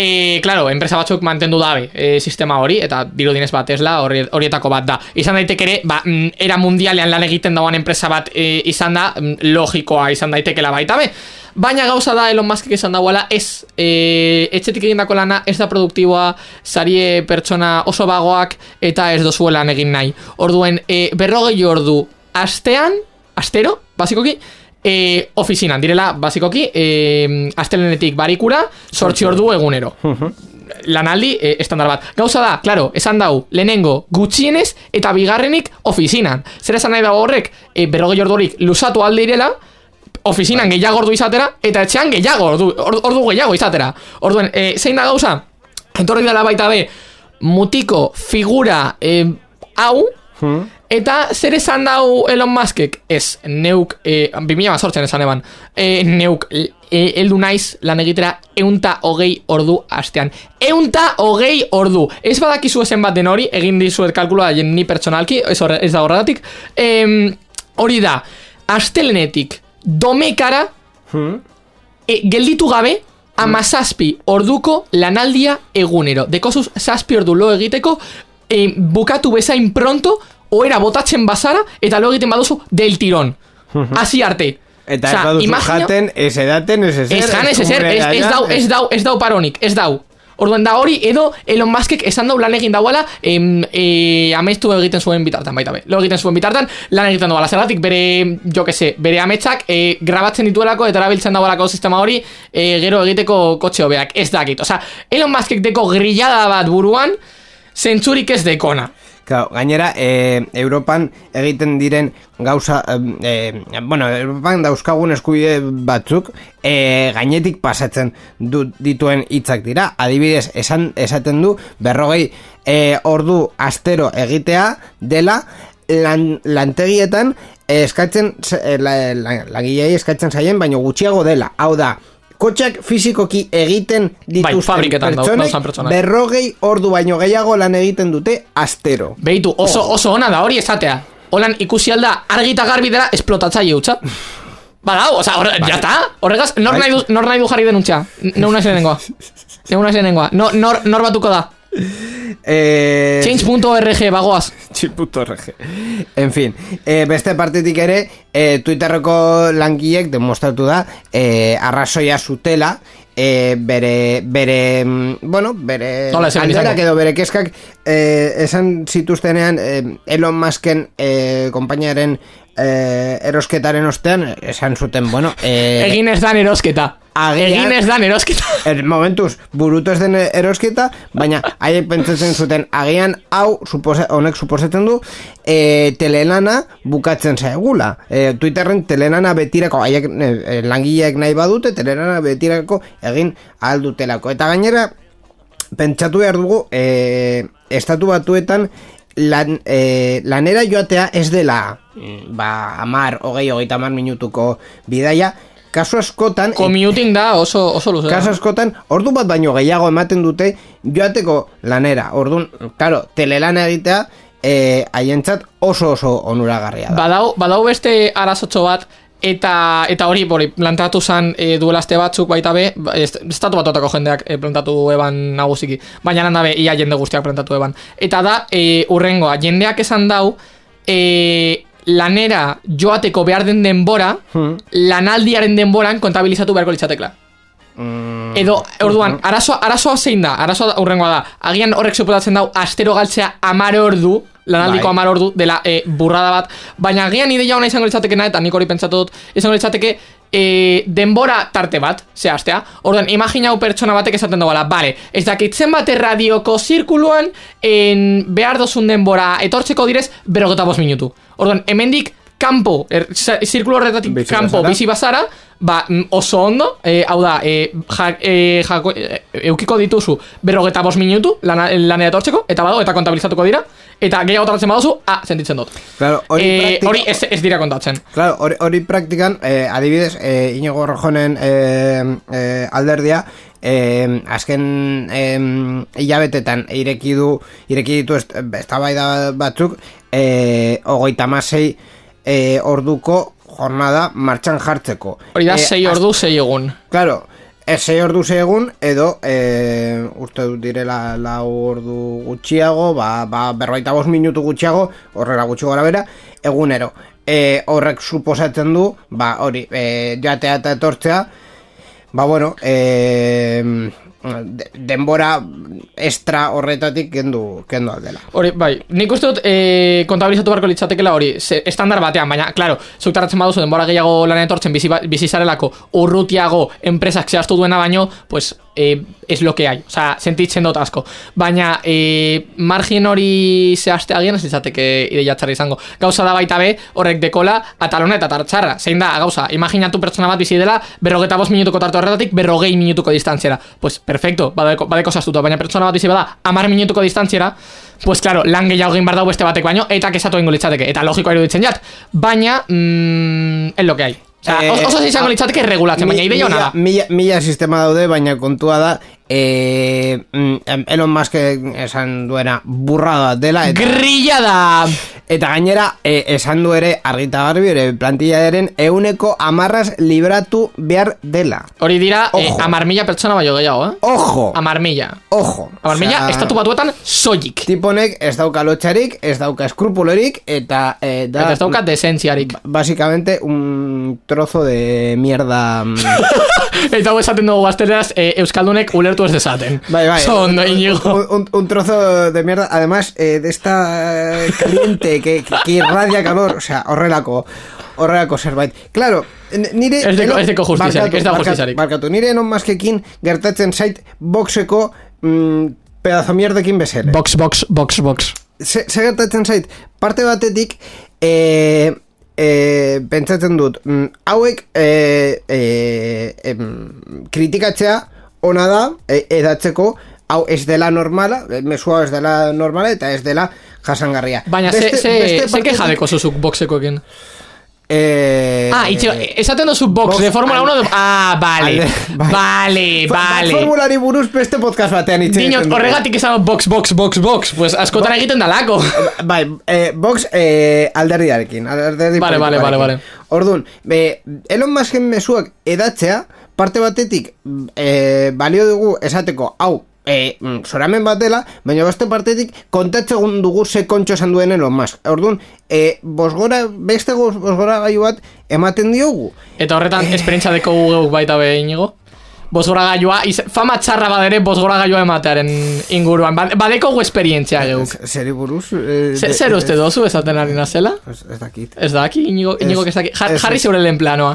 E, claro, enpresa batzuk mantendu dabe e, sistema hori, eta dirudinez bat Tesla hori, horietako bat da. Izan daiteke ere, ba, mm, era mundialean lan egiten dagoen enpresa bat e, izan da, mm, logikoa izan daitekela baita be. Baina gauza da Elon Muskek esan dagoela ez e, etxetik egindako lana ez da produktiboa sarie pertsona oso bagoak eta ez dozuelan egin nahi. Orduen, e, berrogei ordu astean, astero, basikoki, e, ofizinan direla, basikoki, e, astelenetik barikura, sortzi ordu egunero. lanaldi e, estandar bat. Gauza da, claro, esan dau, lehenengo gutxienez eta bigarrenik ofizinan. Zer esan nahi dago horrek, e, berrogei ordurik lusatu alde irela, ofizinan gehiago ordu izatera, eta etxean gehiago ordu, ordu, gehiago izatera. Orduen, e, zein da gauza? Entorri dela baita be, mutiko figura e, hau, Eta zer esan dau Elon Muskek? Ez, neuk, e, 2000 sortzen esan eban, e, neuk e, eldu naiz lan egitera eunta hogei ordu astean. Eunta hogei ordu. Ez badakizu esen bat den hori, egin dizuet kalkuloa jen ni pertsonalki, ez, horre, ez da horregatik. Em, hori da, astelenetik domekara e, gelditu gabe amazazpi orduko lanaldia egunero. Dekozuz zazpi ordu lo egiteko e, bukatu bezain pronto oera botatzen bazara eta lo egiten baduzu del tirón. Hasi arte. Eta Osea, ez baduzu imagina- jaten, ez edaten, ez ezer. Ez jan, ez ezer, ez, ez dau, ez dau, ez dau paronik, ez dau. Orduan da hori, edo Elon Muskek esan dau lan egin dauala em, e, amestu egiten zuen bitartan, baita be. Lo egiten zuen bitartan, lan egiten dauala. Zergatik bere, jo que se, bere ametsak e, grabatzen dituelako eta erabiltzen daualako sistema hori e, gero egiteko kotxe hobeak. Ez dakit. Osea, Elon Muskek deko grillada bat buruan, zentzurik ez dekona. Gainera, e, Europan egiten diren gauza, e, bueno, Europan dauzkagun eskubide batzuk, e, gainetik pasatzen du, dituen hitzak dira. Adibidez, esan esaten du berrogei e, ordu astero egitea dela lan, lantegietan eskatzen la, la, langilei eskatzen zaien, baino gutxiago dela. Hau da, kotxak fizikoki egiten dituzten fabriketan dau- dauzan pertsonak. berrogei ordu baino gehiago lan egiten dute astero. Beitu, oso, oso ona da hori esatea. Holan ikusi alda argi eta garbi dela esplotatzaile hutsa. Badau, oza, horre, ja ta, horregaz, nor, Bai. nahi du, nor nahi du jarri denuntza? Neuna ez lehenengoa. Neuna ez lehenengoa. No, nor, nor batuko da? Eh, Change.org bagoaz. Chill.org. En fin, eh, beste partetik ere, eh, Twitterreko langilek demostratu da eh, arrazoia zutela eh, bere, bere, mm, bueno, bere izango? edo bere keskak eh, esan zituztenean eh, Elon Musken eh, kompainiaren eh, erosketaren ostean, esan zuten, bueno, eh, Egin ez dan erosketa. Agian- Egin ez dan erosketa. Er, momentuz, burutu ez den erosketa, baina haiek pentsatzen zuten agian hau supose, honek suposatzen du e, telelana bukatzen zaigula. E, Twitterren telelana betirako, haiek e, langileek nahi badute, telelana betirako egin aldutelako. Eta gainera, pentsatu behar dugu, e, estatu batuetan lan, e, lanera joatea ez dela mm, ba, amar, hogei, hogeita amar minutuko bidaia, kasu askotan Commuting da oso, oso luze. Kasu askotan, ordu bat baino gehiago ematen dute joateko lanera. Orduan, claro, telelana egitea eh, haientzat oso oso onuragarria da. Badau, badau beste arazotxo bat, eta eta hori, hori, plantatu zan e, duelazte batzuk baita be, ba, est- estatu batotako jendeak e, plantatu eban nagusiki, baina nan da be, ia jende guztiak plantatu eban. Eta da, e, urrengoa, jendeak esan dau, e, lanera joateko behar den denbora, lanaldiaren denboran kontabilizatu beharko litzatekla. Mm, Edo, orduan, arazoa, arazoa zein da? Arazoa urrengoa da. Agian horrek suposatzen dau, astero galtzea amar ordu, lanaldiko Bai. amar ordu, dela e, burrada bat. Baina agian ideia ona izango litzatekena, eta nik hori pentsatu dut, izango litzateke, e, denbora tarte bat, ze astea. Orduan, imaginau pertsona batek esaten doala, bale, ez dakitzen bate radioko zirkuluan, en behar dozun denbora etortzeko direz, berrogeta bost minutu. Orduan, hemendik kanpo, er, zirkulu horretatik Bizi kanpo, bizi bazara, ba, mm, oso ondo, e, hau da, e, ja, e, jako, e, eukiko dituzu berrogeta bost minutu lana, lanera etortzeko, eta bado, eta kontabilizatuko dira, eta gehiago tardatzen baduzu, ah, sentitzen dut. Claro, hori E, praktika- hori ez, ez dira kontatzen. Claro, hori, hori praktikan, eh, adibidez, eh, Inigo Rojonen eh, eh, alderdia, eh, azken eh, hilabetetan ireki du, ireki ditu est- eztabaida batzuk, eh, ogoita masei eh, orduko jornada martxan jartzeko. Hori da, Eh, sei az- ordu, sei egun. Claro, ez sei ordu sei egun edo e, uste dut direla lau ordu gutxiago, ba, ba berroita bost minutu gutxiago, horrela gutxi gora bera, egunero. E, horrek suposatzen du, ba hori, e, jatea eta etortzea, ba bueno, e, denbora extra horretatik kendu, kendu aldela. Hori, bai, nik uste dut e, kontabilizatu beharko litzatekela hori, estandar batean, baina, klaro, zuk tardatzen baduzu denbora gehiago lan etortzen bizi, ba- bizi zarelako urrutiago enpresak zehaztu duena baino, pues, e, es lo que hay. Osa, sentitzen dut asko. Baina, e, margin hori zehazte agian ez izateke ideia txarra izango. Gauza da baita be, horrek dekola, atalona eta tartxarra. Zein da, gauza, imaginatu pertsona bat bizi dela, berrogeta bost minutuko tartu horretatik, berrogei minutuko distantziera. Pues, perfecto, badeko, badeko sastuta, baina pertsona bat bizi bada, amar minutuko distantziera, pues claro, lan gehiago egin behar dago beste batek baino, eta kesatu egingo litzateke, eta logikoa iruditzen jat. Baina, mm, es lo que hay. Osa, Eh, oso izango litzateke regulatzen, baina ideia hona da. Mila, mila sistema daude, baina kontua da mm, Elon Musk esan duena burrada dela eta, Grilla da! eta gainera eh, esan du ere argita garbi ere plantillaren euneko amarraz libratu behar dela Hori dira, eh, Ojo. amar mila pertsona baino gehiago, eh? Ojo! Amar mila. Ojo! Amar mila, Osea, estatu batuetan soilik. Tiponek ez dauka lotxarik, ez dauka eskrupulorik eta eh, da, Eta ez daukat desentziarik. básicamente un trozo de mierda mm, Eta hau esaten dugu gazteleraz, eh, Euskaldunek ulertu ez desaten. Bai, bai. Zondo, inigo. Un, un- un trozo de mierda, además, eh, de esta eh, caliente que, que, que irradia calor, o sea, horrelako, horrelako zerbait. Claro, nire... Ez deko- Elon- ez deko justiziarik, barkatu, ez da barkatu, justiziarik. Barkatu, nire enon maskekin gertatzen zait boxeko mm, pedazo mierdekin bezere. Box, box, box, box. ze, ze gertatzen zait, parte batetik, e, e, pentsatzen dut, mm, hauek e, e, em, kritikatzea ona da, e, edatzeko, hau ez dela normala, e, mesua ez dela normala, eta ez dela jasangarria. Baina, ze, ze, ze partetik- kejadeko zuzuk boxekoekin? Eh, Ah, itxo, esaten duzu box, box de Fórmula al- 1 de... Ah, vale, vale, Ba- vale. Formulari buruz beste podcast batean hitz Dinot, horregatik esan box, box, box, box. Pues askotan egiten dalako. Bai, eh, Vox eh, alderdiarekin, alderdi Vale, vale, vale, vale. Orduan, be, Elon Musken mezuak edatzea, parte batetik eh, balio dugu esateko, hau, eh, mm, soramen bat dela, baina beste partetik kontatzen dugu ze kontxo esan duen Elon Musk. Orduan, eh, bosgora, beste bosgora gaiu bat ematen diogu. Eta horretan, esperientzia deko geuk baita be inigo. Bosgora gaioa, iz, fama txarra badere bosgora gaioa ematearen inguruan. Ba- Badeko gu esperientzia geuk. Zeri buruz? Eh, Ze- de- Zer uste dozu esaten ari nazela? Ez, dakit. Ez da aki, inigo, inigo ez daki. Ja, ez- jarri zeure lehen planoa.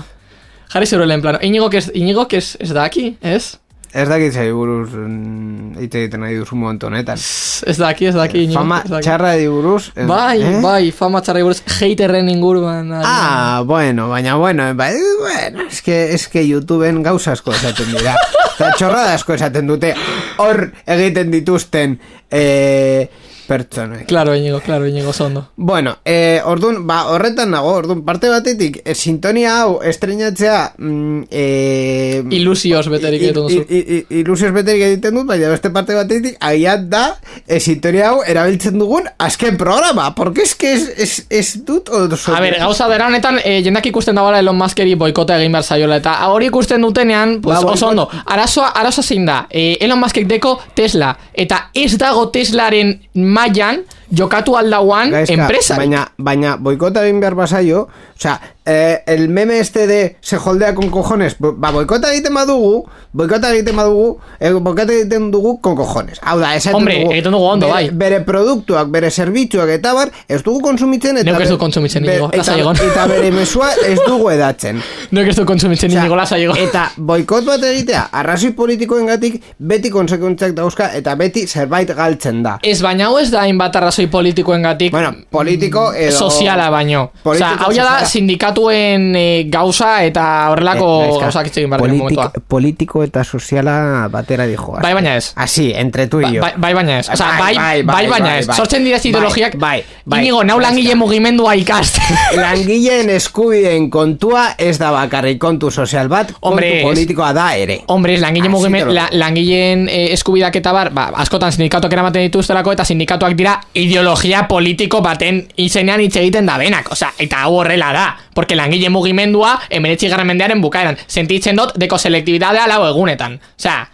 Jarri zeure lehen planoa. Inigo ez, inigo ez, ez da aki, ez? Ez dakit zeri buruz mm, hitz egiten nahi duzu momentu honetan. Ez da aki, ez da aki, inigo. Fama ez daki. txarra di buruz. ez- Bai, eh? bai, fama txarra buruz, haterren inguruan. Ah, bueno, baina bueno, bai, bueno, es que, es que YouTubeen gauza asko esaten dira. Eta txorrada asko esaten dute hor egiten dituzten eh, pertsonek. Claro, inigo, claro, inigo, zondo. Bueno, eh, ordun, ba, horretan nago, ordun, parte batetik, eh, sintonia hau estrenatzea mm, eh, Ilusioz beterik egiten duzu. i- i- Ilusioz beterik egiten dut, baina beste parte batetik, agiat da, eh, sintonia hau erabiltzen dugun azken programa, porque es que es, es, es dut oso... A ber, gauza dera honetan, e, jendak ikusten dagoela Elon Muskeri boikota egin behar zaiola, eta hori ikusten dutenean, pues, Ba, oso ondo, arazoa, arazoa zein da, e, Elon Muskek deko Tesla, eta ez dago Teslaren mailan jokatu aldauan enpresa. Baina, baina boikota egin behar basaio, osea, eh, el meme este de se holdea con cojones, ba, boikota egiten badugu, boikota egiten badugu, eh, boikota egiten dugu con cojones. Hau da, esaten Hombre, dugu, egiten dugu ondo, bai. Bere produktuak, bere zerbitzuak eta bar, ez dugu konsumitzen eta... Neuk ez kontsumitzen, be- Inigo, lasai eta, egon. eta bere mesua ez dugu edatzen. No ez du kontsumitzen Osea, inigo lasa llego. Eta boikot bat egitea, arrazoi politikoengatik beti konsekuentziak dauzka eta beti zerbait galtzen da. Ez baina hau ez da hainbat arrazoi politikoengatik Bueno, politiko edo... soziala baino. Politiko, hau ja da sindikatuen e, gauza eta horrelako Eh, neska, gauzak hitz egin behar momentua. Politiko eta soziala batera dijo. Bai, baina ez. Así, entre tú y Bai, yo. bai, bai baina ez. Osa, bai, bai, bai, baina ez. bai. Sortzen dira Bai, ideologiak. bai, bai. Inigo, nau Bai, langile mugimendua ikast. Langileen eskubideen kontua ez da bakarrik kontu sozial bat, Hombre, kontu ez. politikoa da ere. Hombre, ez langile mugimen, langileen eh, eskubidak eta bar, ba, askotan sindikatuak eramaten dituztelako eta sindikatuak dira ideologia politiko baten izenean hitz egiten da benak. Osea, eta hau horrela da. Porque langile mugimendua emeretzi garren mendearen bukaeran. Sentitzen dut deko selektibidadea lau egunetan. Osea,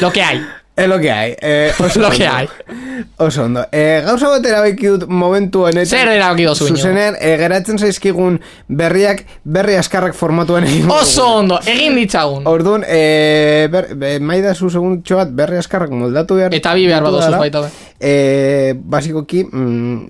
lo que hay. Es lo que hay. Eh, oso Lo que hay. Oso ondo. Eh, gauza bat erabaki dut momentu honetan. Zer erabaki duzu, Iñigo? Zuzenean, eh, geratzen zaizkigun berriak, berri askarrak formatuan egin. Oso ondo, egin ditzagun. Orduan, eh, ber, be, maida zu seguntxo bat berri askarrak moldatu behar Eta bi behar baduzu dara. baita. Eh, basikoki, mm,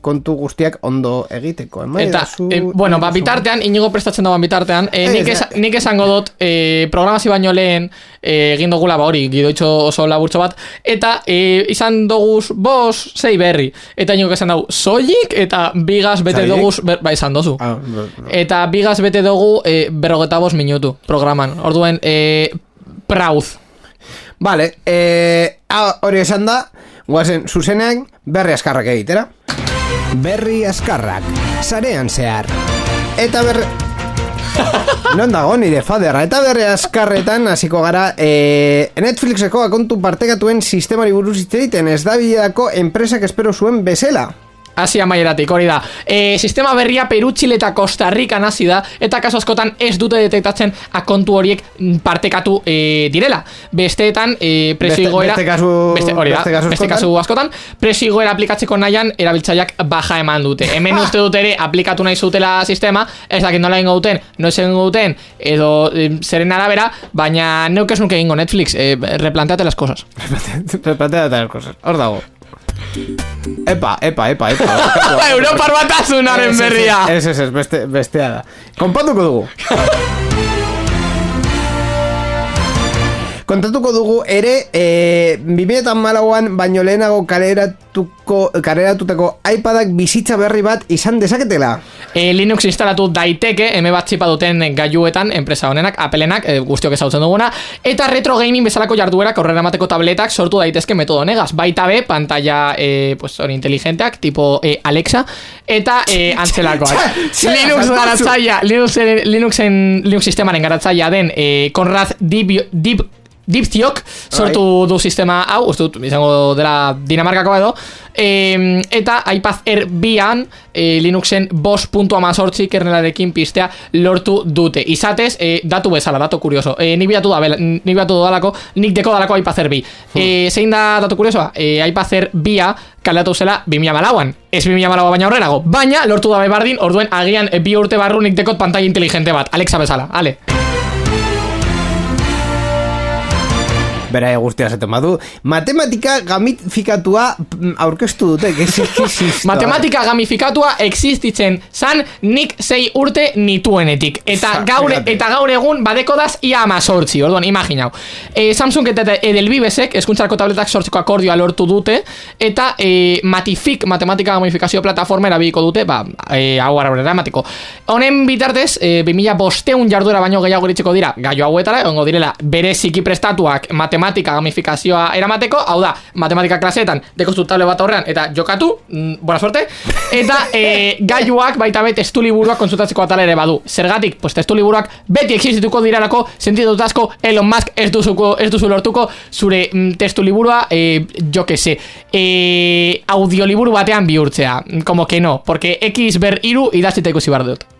kontu guztiak ondo egiteko. Emai, Eta, zu- eh, bueno, ba, bitartean, inigo prestatzen dagoen bitartean, eh, Ez, nik, esa, nik esango dut, eh, programazio baino lehen, eh, egin dugula, ba hori, gidoitxo oso laburtxo bat, eta eh, izan doguz bos, sei berri. Eta inigo esan dugu, soilik, eta bigaz bete Soilik? doguz, ber, ba, izan dozu. Ah, b- b- Eta bigaz bete dugu eh, berrogeta bost minutu programan. Orduen, eh, prauz. Vale, eh, ah, hori esan da, guazen zuzenean berri askarrak egitera. Berri askarrak, sarean zehar. Eta berri... non dago nire faderra? Eta berri askarretan hasiko gara e, Netflixeko akontu partekatuen sistemari buruz hitz egiten. Ez da bideako enpresak espero zuen bezala Hasi amaieratik, hori da. E, sistema berria Peru, Chile eta Costa Rican hasi da, eta kaso askotan ez dute detektatzen akontu horiek partekatu e, direla. Besteetan, e, presio igoera... beste kasu- beste, hori da, beste kasu beste kasu askotan, presio igoera aplikatzeko nahian, erabiltzaileak baja eman dute. Hemen uste dut ere aplikatu nahi zutela sistema, ez dakit nola ingo duten, noiz egingo duten, edo e, zeren arabera, baina neuk ez nuke egingo Netflix, e, replanteate las cosas. Repatea eta cosas Hor dago Epa, epa, epa, epa. Europar batasunaren berria! Ez, ez, ez, beste, bestea da. Konpatuko dugu Kontatuko dugu ere e, 2008an baino lehenago kaleratuko, kaleratutako iPadak bizitza berri bat izan dezaketela. E, Linux instalatu daiteke M bat txipa duten gailuetan enpresa honenak, Applenak, e, guztiok ezautzen duguna eta retro gaming bezalako jarduerak aurrera emateko tabletak sortu daitezke metodo negaz baita be, pantalla e, pues, hori inteligenteak, tipo e, Alexa eta e, antzelakoak. Linux garatzaia Linuxen, Linuxen, Linux sistemaren garatzaia den e, Conrad Deep, Deep Diptiok sortu du sistema hau, uste dut, izango dela Dinamarkakoa edo, e, eta iPad Air bian e, Linuxen bost.amazortzi kernelarekin pistea lortu dute. Izatez, e, datu bezala, datu kurioso. E, nik bilatu da, bela- nik bilatu dudalako, nik deko dalako iPad Air bi. E, zein da datu kuriosoa? E, iPad Air bia kaleratu zela 2008an. Ez 2008 baina aurrerago. Baina, lortu da bebardin, orduen agian bi urte barru nik dekot pantalla inteligente bat. Alexa bezala, ale. Bera guztia zaten badu Matematika gamifikatua mm, aurkeztu dute Matematika gamifikatua existitzen zan nik sei urte nituenetik. Eta gaur, eta gaur egun badekodaz ia amazortzi, orduan, imaginau. E, Samsung eta Edelbibesek eskuntzarako tabletak sortzeko akordioa lortu dute, eta e, Matifik, matematika gamifikazio plataforma erabiliko dute, ba, e, hau aurrera emateko. Honen bitartez, e, 2000 bosteun jarduera baino gehiago iritzeko dira, gaio hauetara, egongo direla, bereziki prestatuak matematika gamifikazioa eramateko, hau da, matematika klaseetan, dekoztu table bat aurrean, eta jokatu, mm, buena suerte, eta e, gaiuak baita be testu liburuak konsultatzeko atala ere badu. Zergatik, pues testu liburuak beti existituko diralako, sentitut asko, Elon Musk ez duzuko, ez duzu lortuko zure mm, testu liburua, e, jo que se, e, audioliburu batean bihurtzea. Como que no, porque X ber iru idazita ikusi behar dut.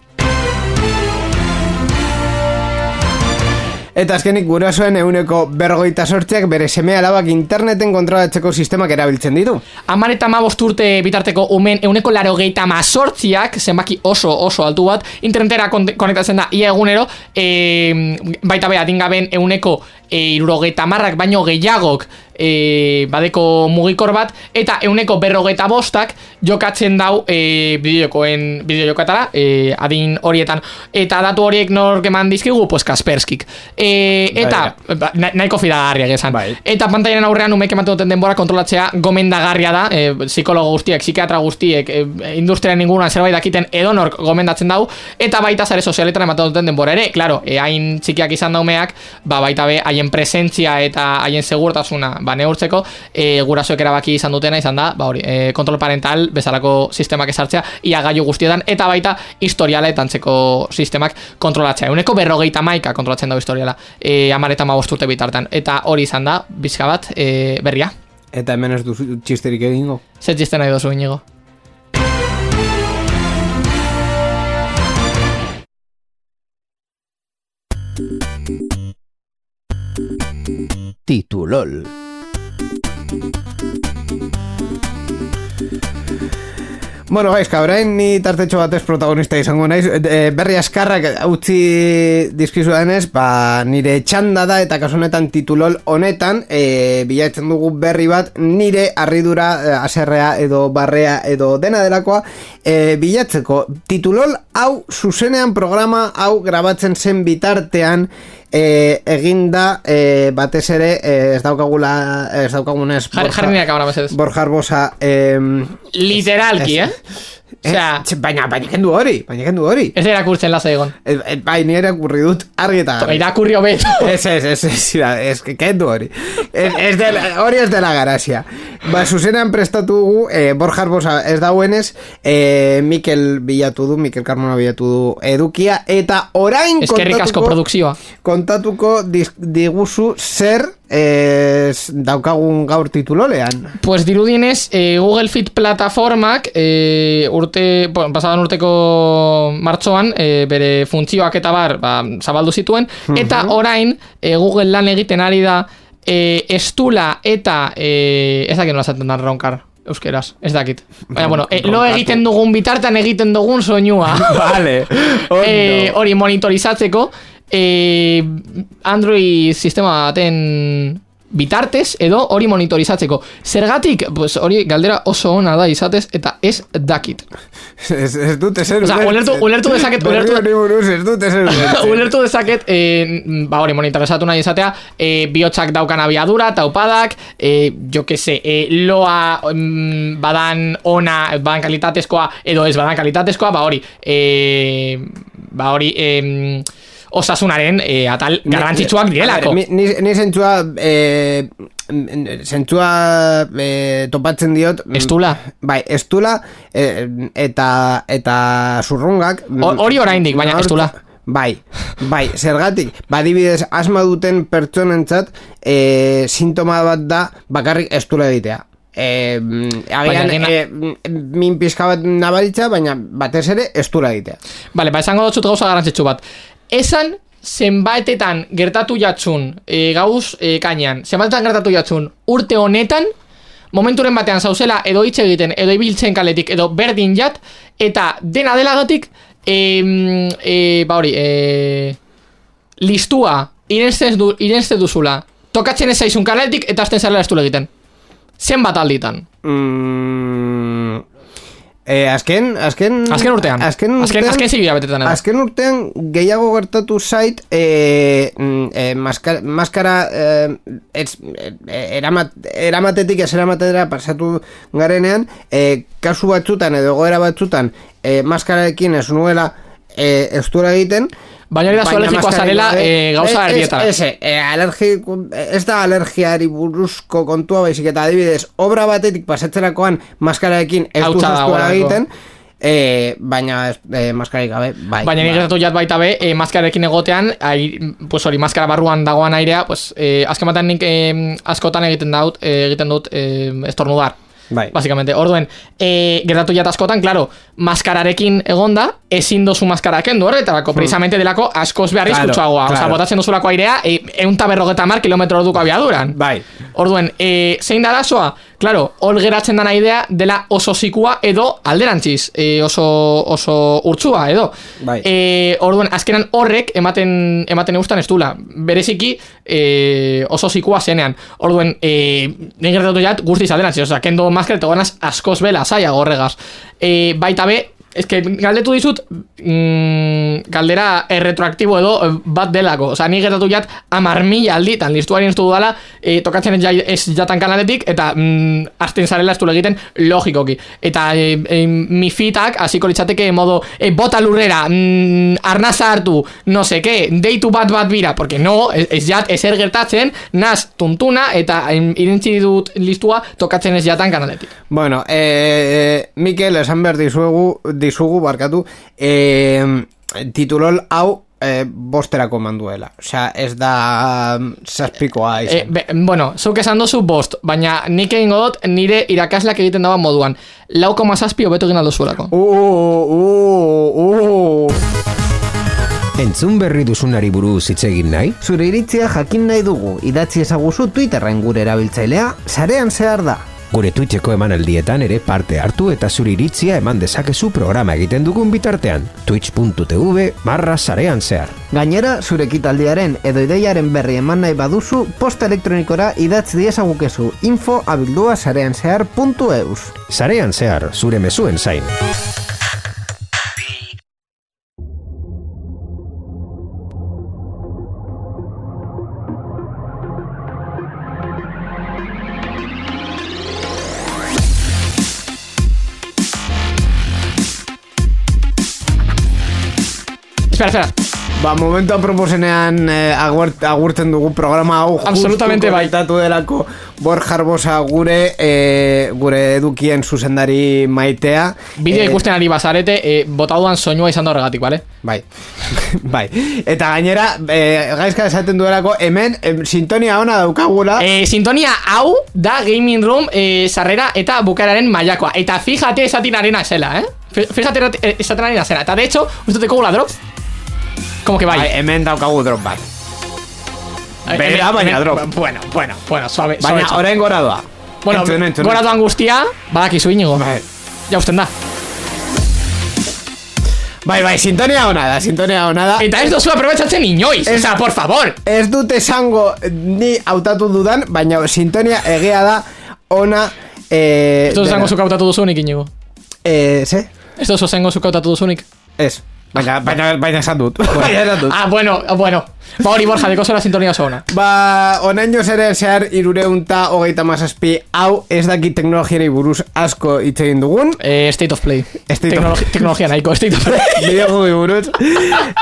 Eta azkenik gurasoen euneko bergoita sortziak bere seme alabak interneten kontrolatzeko sistemak erabiltzen ditu. Amar eta mabost urte bitarteko umen euneko laro gehieta mazortziak, zenbaki oso oso altu bat, internetera kon- konektatzen da ia egunero, e, baita be adingaben euneko e, irurogeita marrak baino gehiagok e, badeko mugikor bat, eta euneko berrogeita bostak jokatzen dau e, bideokoen bideojokatara, e, adin horietan, eta datu horiek nork eman dizkigu, pues Kasperskik. E, eta, ba, na- nahiko fidagarriak esan. Bai. Eta pantailan aurrean umek ematen duten denbora kontrolatzea gomendagarria da, e, psikologo guztiek, psikiatra guztiek, e, industriaren inguruan zerbait dakiten edonork gomendatzen dau, eta baita sare sozialetan ematen duten denbora ere, claro, e, hain txikiak izan daumeak, ba, baita be, haien presentzia eta haien segurtasuna ba, neurtzeko, e, gurasoek erabaki izan dutena izan da, ba, hori, e, kontrol parental bezalako sistemak esartzea, ia gaiu guztietan, eta baita historiala eta antzeko sistemak kontrolatzea. Euneko berrogeita maika kontrolatzen dago historiala, e, amar eta mabost urte bitartan, eta hori izan da, bizka bat, e, berria. Eta hemen ez duzu txisterik egingo. Zer txiste nahi dozu inigo? Titulol. Bueno, gaizka, orain ni tartetxo batez protagonista izango naiz. E, berri askarrak utzi dizkizu denez, ba, nire txanda da eta kasu honetan titulol honetan e, bilatzen dugu berri bat nire harridura e, aserrea edo barrea edo dena delakoa e, bilatzeko. Titulol hau zuzenean programa hau grabatzen zen bitartean e, eginda e, batez ere e, ez daukagula ez daukagunez Jar- mesedez. Borja Arbosa em, Literalki, eh? Osea, Eh, baina, baina kendu hori, baina kendu hori. ez da irakurtzen laza egon. Eh, eh, bai, ni irakurri dut argi eta garbi. Irakurri hobeto. Ez, ez, ez, ez, ez, kendu hori. Ez, ez dela, hori ez dela garazia. Ba, zuzenean prestatu dugu, eh, Borja Arbosa ez dauenez, eh, Mikel bilatu du, Mikel Carmona bilatu du edukia, eta orain Eskerrik asko produkzioa. kontatuko diguzu zer eh, daukagun gaur titulolean. Pues dirudienez, eh, Google Fit plataformak eh, urte, bueno, pasadan urteko martxoan eh, bere funtzioak eta bar ba, zabaldu zituen, eta orain eh, Google lan egiten ari da eh, estula eta eh, ez dakit nola zaten da ronkar euskeraz, ez dakit. Baina, bueno, eh, lo egiten dugun bitartan egiten dugun soinua. Vale, hori monitorizatzeko eh, Android sistema baten bitartez edo hori monitorizatzeko. Zergatik, pues hori galdera oso ona da izatez eta ez dakit. Ez, ez dute zer Osea, ulertu- ulertu dezaket- ulertu- ez dute zer. Ulertu dezaket, eh, ba hori monitorizatu nahi izatea, eh, bihotzak daukan abiadura, taupadak, eh, jo que se, eh, loa mm, badan ona, badan kalitatezkoa, edo ez badan kalitatezkoa, ba hori, eh, ba hori, eh, osasunaren eh, atal garrantzitsuak direlako. Ni, ni zentzua eh, zentzua eh, topatzen diot mm, Estula. Bai, estula eh, eta eta zurrungak Ho- hori oraindik, baina estula. Bai, bai, zergatik, badibidez asma duten pertsonentzat eh, sintoma bat da bakarrik estula egitea. Mm, agian Baina mm, min pizka bat nabaritza, baina batez ere estula egitea. Bale, ba, esango dut gauza garrantzitsu bat. Esan, zenbaitetan gertatu jatsun, e, gauz e, kainean, zenbaitetan gertatu jatsun urte honetan, momenturen batean zauzela edo hitz egiten, edo ibiltzen kaletik, edo berdin jat, eta dena delagatik, e, e, ba hori, e, listua, irenste, du, duzula, tokatzen ez zaizun kaletik, eta azten zarela estu egiten. Zenbat alditan. Mm, eh, azken, azken... Azken urtean. Azken Azken- urtean... azken sei hilabetetan edo. Azken urtean gehiago gertatu zait mm, eh, maskara, maskara eh, ez, eh, eramat, eramatetik ez eramatera pasatu garenean eh, kasu batzutan edo egoera batzutan eh, maskararekin ez nuela eh, ez egiten Baina hori da zu Baina alergikoa maskararik zarela e, gauza erdietara. Ez, ez, eh, ez da alergiari buruzko kontua baizik eta adibidez, obra batetik pasatzerakoan maskararekin ez du Hautsa zuztua dagoelako. egiten, eh, baina ez, eh, maskararik gabe, bai. Baina nik bai. gertatu jat baita be, e, maskararekin egotean, ai, pues hori, maskara barruan dagoan airea, pues, e, azken batean nik e, askotan egiten dut, e, egiten dut e, estornudar. Bai. Básicamente, orduen, e, gertatu jat askotan, claro, maskararekin egonda, ezin dozu maskara kendu horretarako, precisamente delako askoz behar Hmm. Claro, izkutsuagoa. Osa, claro. botatzen duzulako airea, e, eun ta berrogeta mar kilometro orduko abiaduran. Bai. Orduen, e, zein da arazoa? Claro, hor geratzen dana idea dela oso zikua edo alderantziz, e, oso, oso urtsua edo. Bai. E, orduen, azkenan horrek ematen ematen eustan ez dula. Bereziki e, oso zikua zenean. Orduen, e, nik gertatu jat guztiz alderantziz. Osea, kendo maskara eta gonaz askoz bela, zaila gorregaz. E, baita be, Ez que galdetu dizut mm, Galdera erretroaktibo edo eh, Bat delako, oza, ni gertatu jat Amar mila alditan, listuari estu dudala e, Tokatzen ez, ez jatan kanaletik Eta mm, azten zarela estu egiten Logikoki, eta e, e, Mi fitak, hasiko litzateke modo e, Bota lurrera, mm, arnaza hartu No se que, deitu bat bat bira Porque no, ez, ez jat ezer gertatzen Naz tuntuna, eta em, irentzi dut listua Tokatzen ez jatan kanaletik. Bueno, eh, Mikel, esan behar dizugu, dizugu barkatu, eh, titulol hau eh, bosterako manduela. Osea, ez da um, zazpikoa E, izan. be, bueno, zuk esan dozu bost, baina nik egingo dut nire irakasleak egiten dagoen moduan. Lau koma zazpi hobetu egin aldo zuelako. Uh, uh, uh. Entzun berri duzunari buruz hitz egin nahi? Zure iritzia jakin nahi dugu, idatzi ezaguzu Twitterren gure erabiltzailea, sarean zehar da. Gure Twitcheko emanaldietan ere parte hartu eta zuri iritzia eman dezakezu programa egiten dugun bitartean. Twitch.tv barra sarean zehar. Gainera, zure ekitaldiaren edo ideiaren berri eman nahi baduzu, posta elektronikora idatz diesagukezu info abildua sarean zehar puntu eus. Sarean zehar, zure mezuen zain. Espera, espera. Ba, momentu aproposenean eh, agurt, agurtzen dugu programa hau Absolutamente bai. delako Borja Arbosa gure eh, gure edukien zuzendari maitea Bideo Eh, ikusten ari bazarete, eh, bota dudan soinua izan da horregatik, bale? Bai, bai Eta gainera, eh, gaizka esaten duelako Hemen, em, sintonia ona daukagula Eh, sintonia hau da Gaming Room eh, sarrera eta bukararen mailakoa. Eta fíjate esaten arena zela, eh? Fi- Fíjate eh, zela. Eta de hecho, uste teko la drop. Como que bai. bai, hemen daukagu drop bat bera, baina drop. Bueno, bueno, bueno, suave. Baina, suave, orain gora doa Bueno, entzun, entzun, gora entzun. doan guztia, badakizu inigo. Bai. Ja usten da. Bai, bai, sintonia ona da, sintonia ona da Eta ez dozu aprobetsatzen inoiz. Ez- Osa, por favor. Ez dut esango ni hautatu dudan, baina sintonia egea da ona eh, Ez dozu dena. zango zuk hautatu duzunik, inigo. Eh, ze? Ez dozu zango zuk hautatu duzunik. Ez. Baina, baina, baina esan dut. esan dut. Ah, bueno, bueno. Ba hori borja, deko zola sintonia oso ona. Ba, onaino zeren zehar irureunta hogeita mazazpi hau ez daki teknologiari buruz asko hitz egin dugun. Eh, state of play. State of- Teknologi- Teknologia nahiko, state of play. Bideojuegi buruz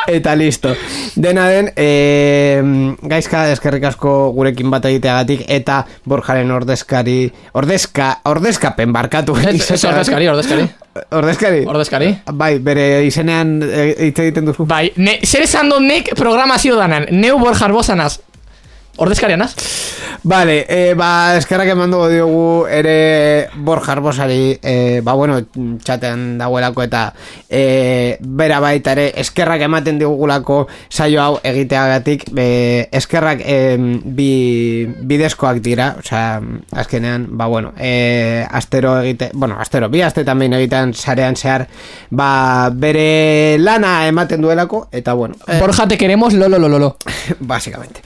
Eta listo Dena den eh, Gaizka eskerrik asko gurekin bat egiteagatik Eta Borjaren ordezkari Ordezka, ordezkapen barkatu Ez ez ordezkari, ordezkari. Ordezkari? Ordezkari. Bai, bere izenean eh, hitz egiten duzu Bai, ne, zer esan nek programazio ganan Neu arbozanaz. Ordezkarianaz? Vale, eh, ba, eskerrak eman dugu diogu ere Borja Arbosari, eh, ba, bueno, txatean dagoelako eta eh, bera baita ere eskerrak ematen digugulako saio hau egiteagatik, eh, eskerrak eh, bi, bidezkoak dira, osea, azkenean, ba, bueno, eh, astero egite, bueno, astero, bi aste también egitean sarean zehar, ba, bere lana ematen duelako, eta bueno, eh, Borja, te queremos, lolo, lolo, lolo. Básicamente.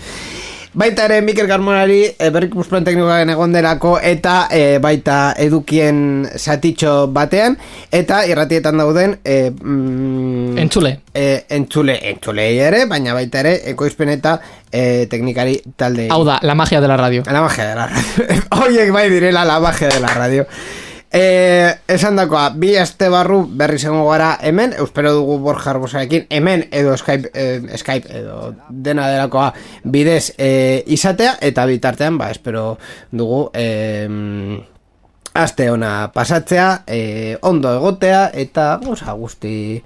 Baita ere Mikel Carmonari e, berrikusplan teknikoaren egon delako eta e, baita edukien satitxo batean eta irratietan dauden e, mm, Entzule. e, entzule, entzulei ere, baina baita ere ekoizpen eta e, teknikari talde Hau da, la magia de la radio. La magia de la radio. Oiek bai direla la magia de la radio. Eh, esan dakoa, bi aste barru berri zengo gara hemen, euspero dugu Borja Arbosarekin, hemen edo Skype, eh, Skype edo dena delakoa bidez eh, izatea, eta bitartean, ba, espero dugu eh, aste ona pasatzea, eh, ondo egotea, eta gauza guzti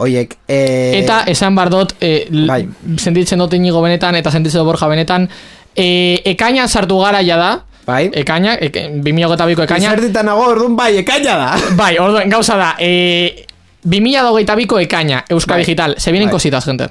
oiek. Eh, Eta esan bardot, l- Bai. sentitzen dut inigo benetan, eta sentitzen dut borja benetan, eh, ekainan sartu gara ja da, bai, ekaina, ek, 2008ko ekaina, Zerditan nago, orduan bai, ekaina da. bai, orduen, gauza da, eh, 2022ko ekaina, Euskal Bai. Digital, se vienen Bai. cositas, gente.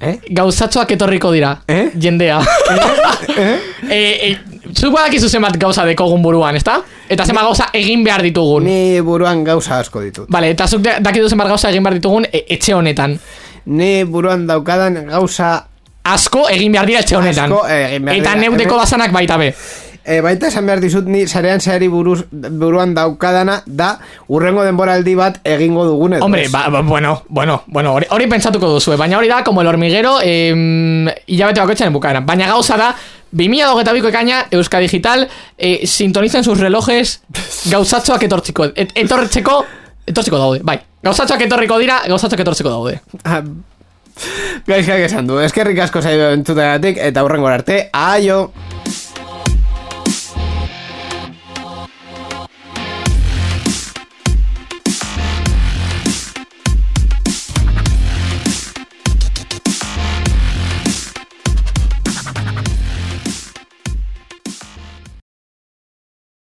Eh? Gauzatxoak etorriko dira, Eh? jendea. eh? eh, zuk badakizu zenbat gauza dekogun buruan, ezta? Eta zenbat gauza egin behar ditugun. Ni buruan gauza asko ditut. Vale, eta zuk dakizu zenbat gauza egin behar ditugun e, etxe honetan. Ni buruan daukadan gauza Asko egin behar dira etxe honetan. Asko egin behar eta dira. neudeko bazanak baita be. E, baita esan behar dizut ni sarean zehari buruz, buruan daukadana da urrengo denboraldi bat egingo dugun edo Hombre, ba, ba, bueno, bueno, bueno, hori, hori pentsatuko duzu, baina hori da, como el hormiguero, eh, hilabete bakoitzaren bukaeran. Baina gauza da, 2022ko ekaina, Euska Digital, eh, sintonizan sus relojes, gauzatxoak etortziko, et, etortzeko, etortziko daude, bai. Gauzatxoak etorriko dira, gauzatxoak etortziko daude. Ah, Gaizkak esan du, eskerrik asko zaio entzutegatik eta urrengo arte, aio!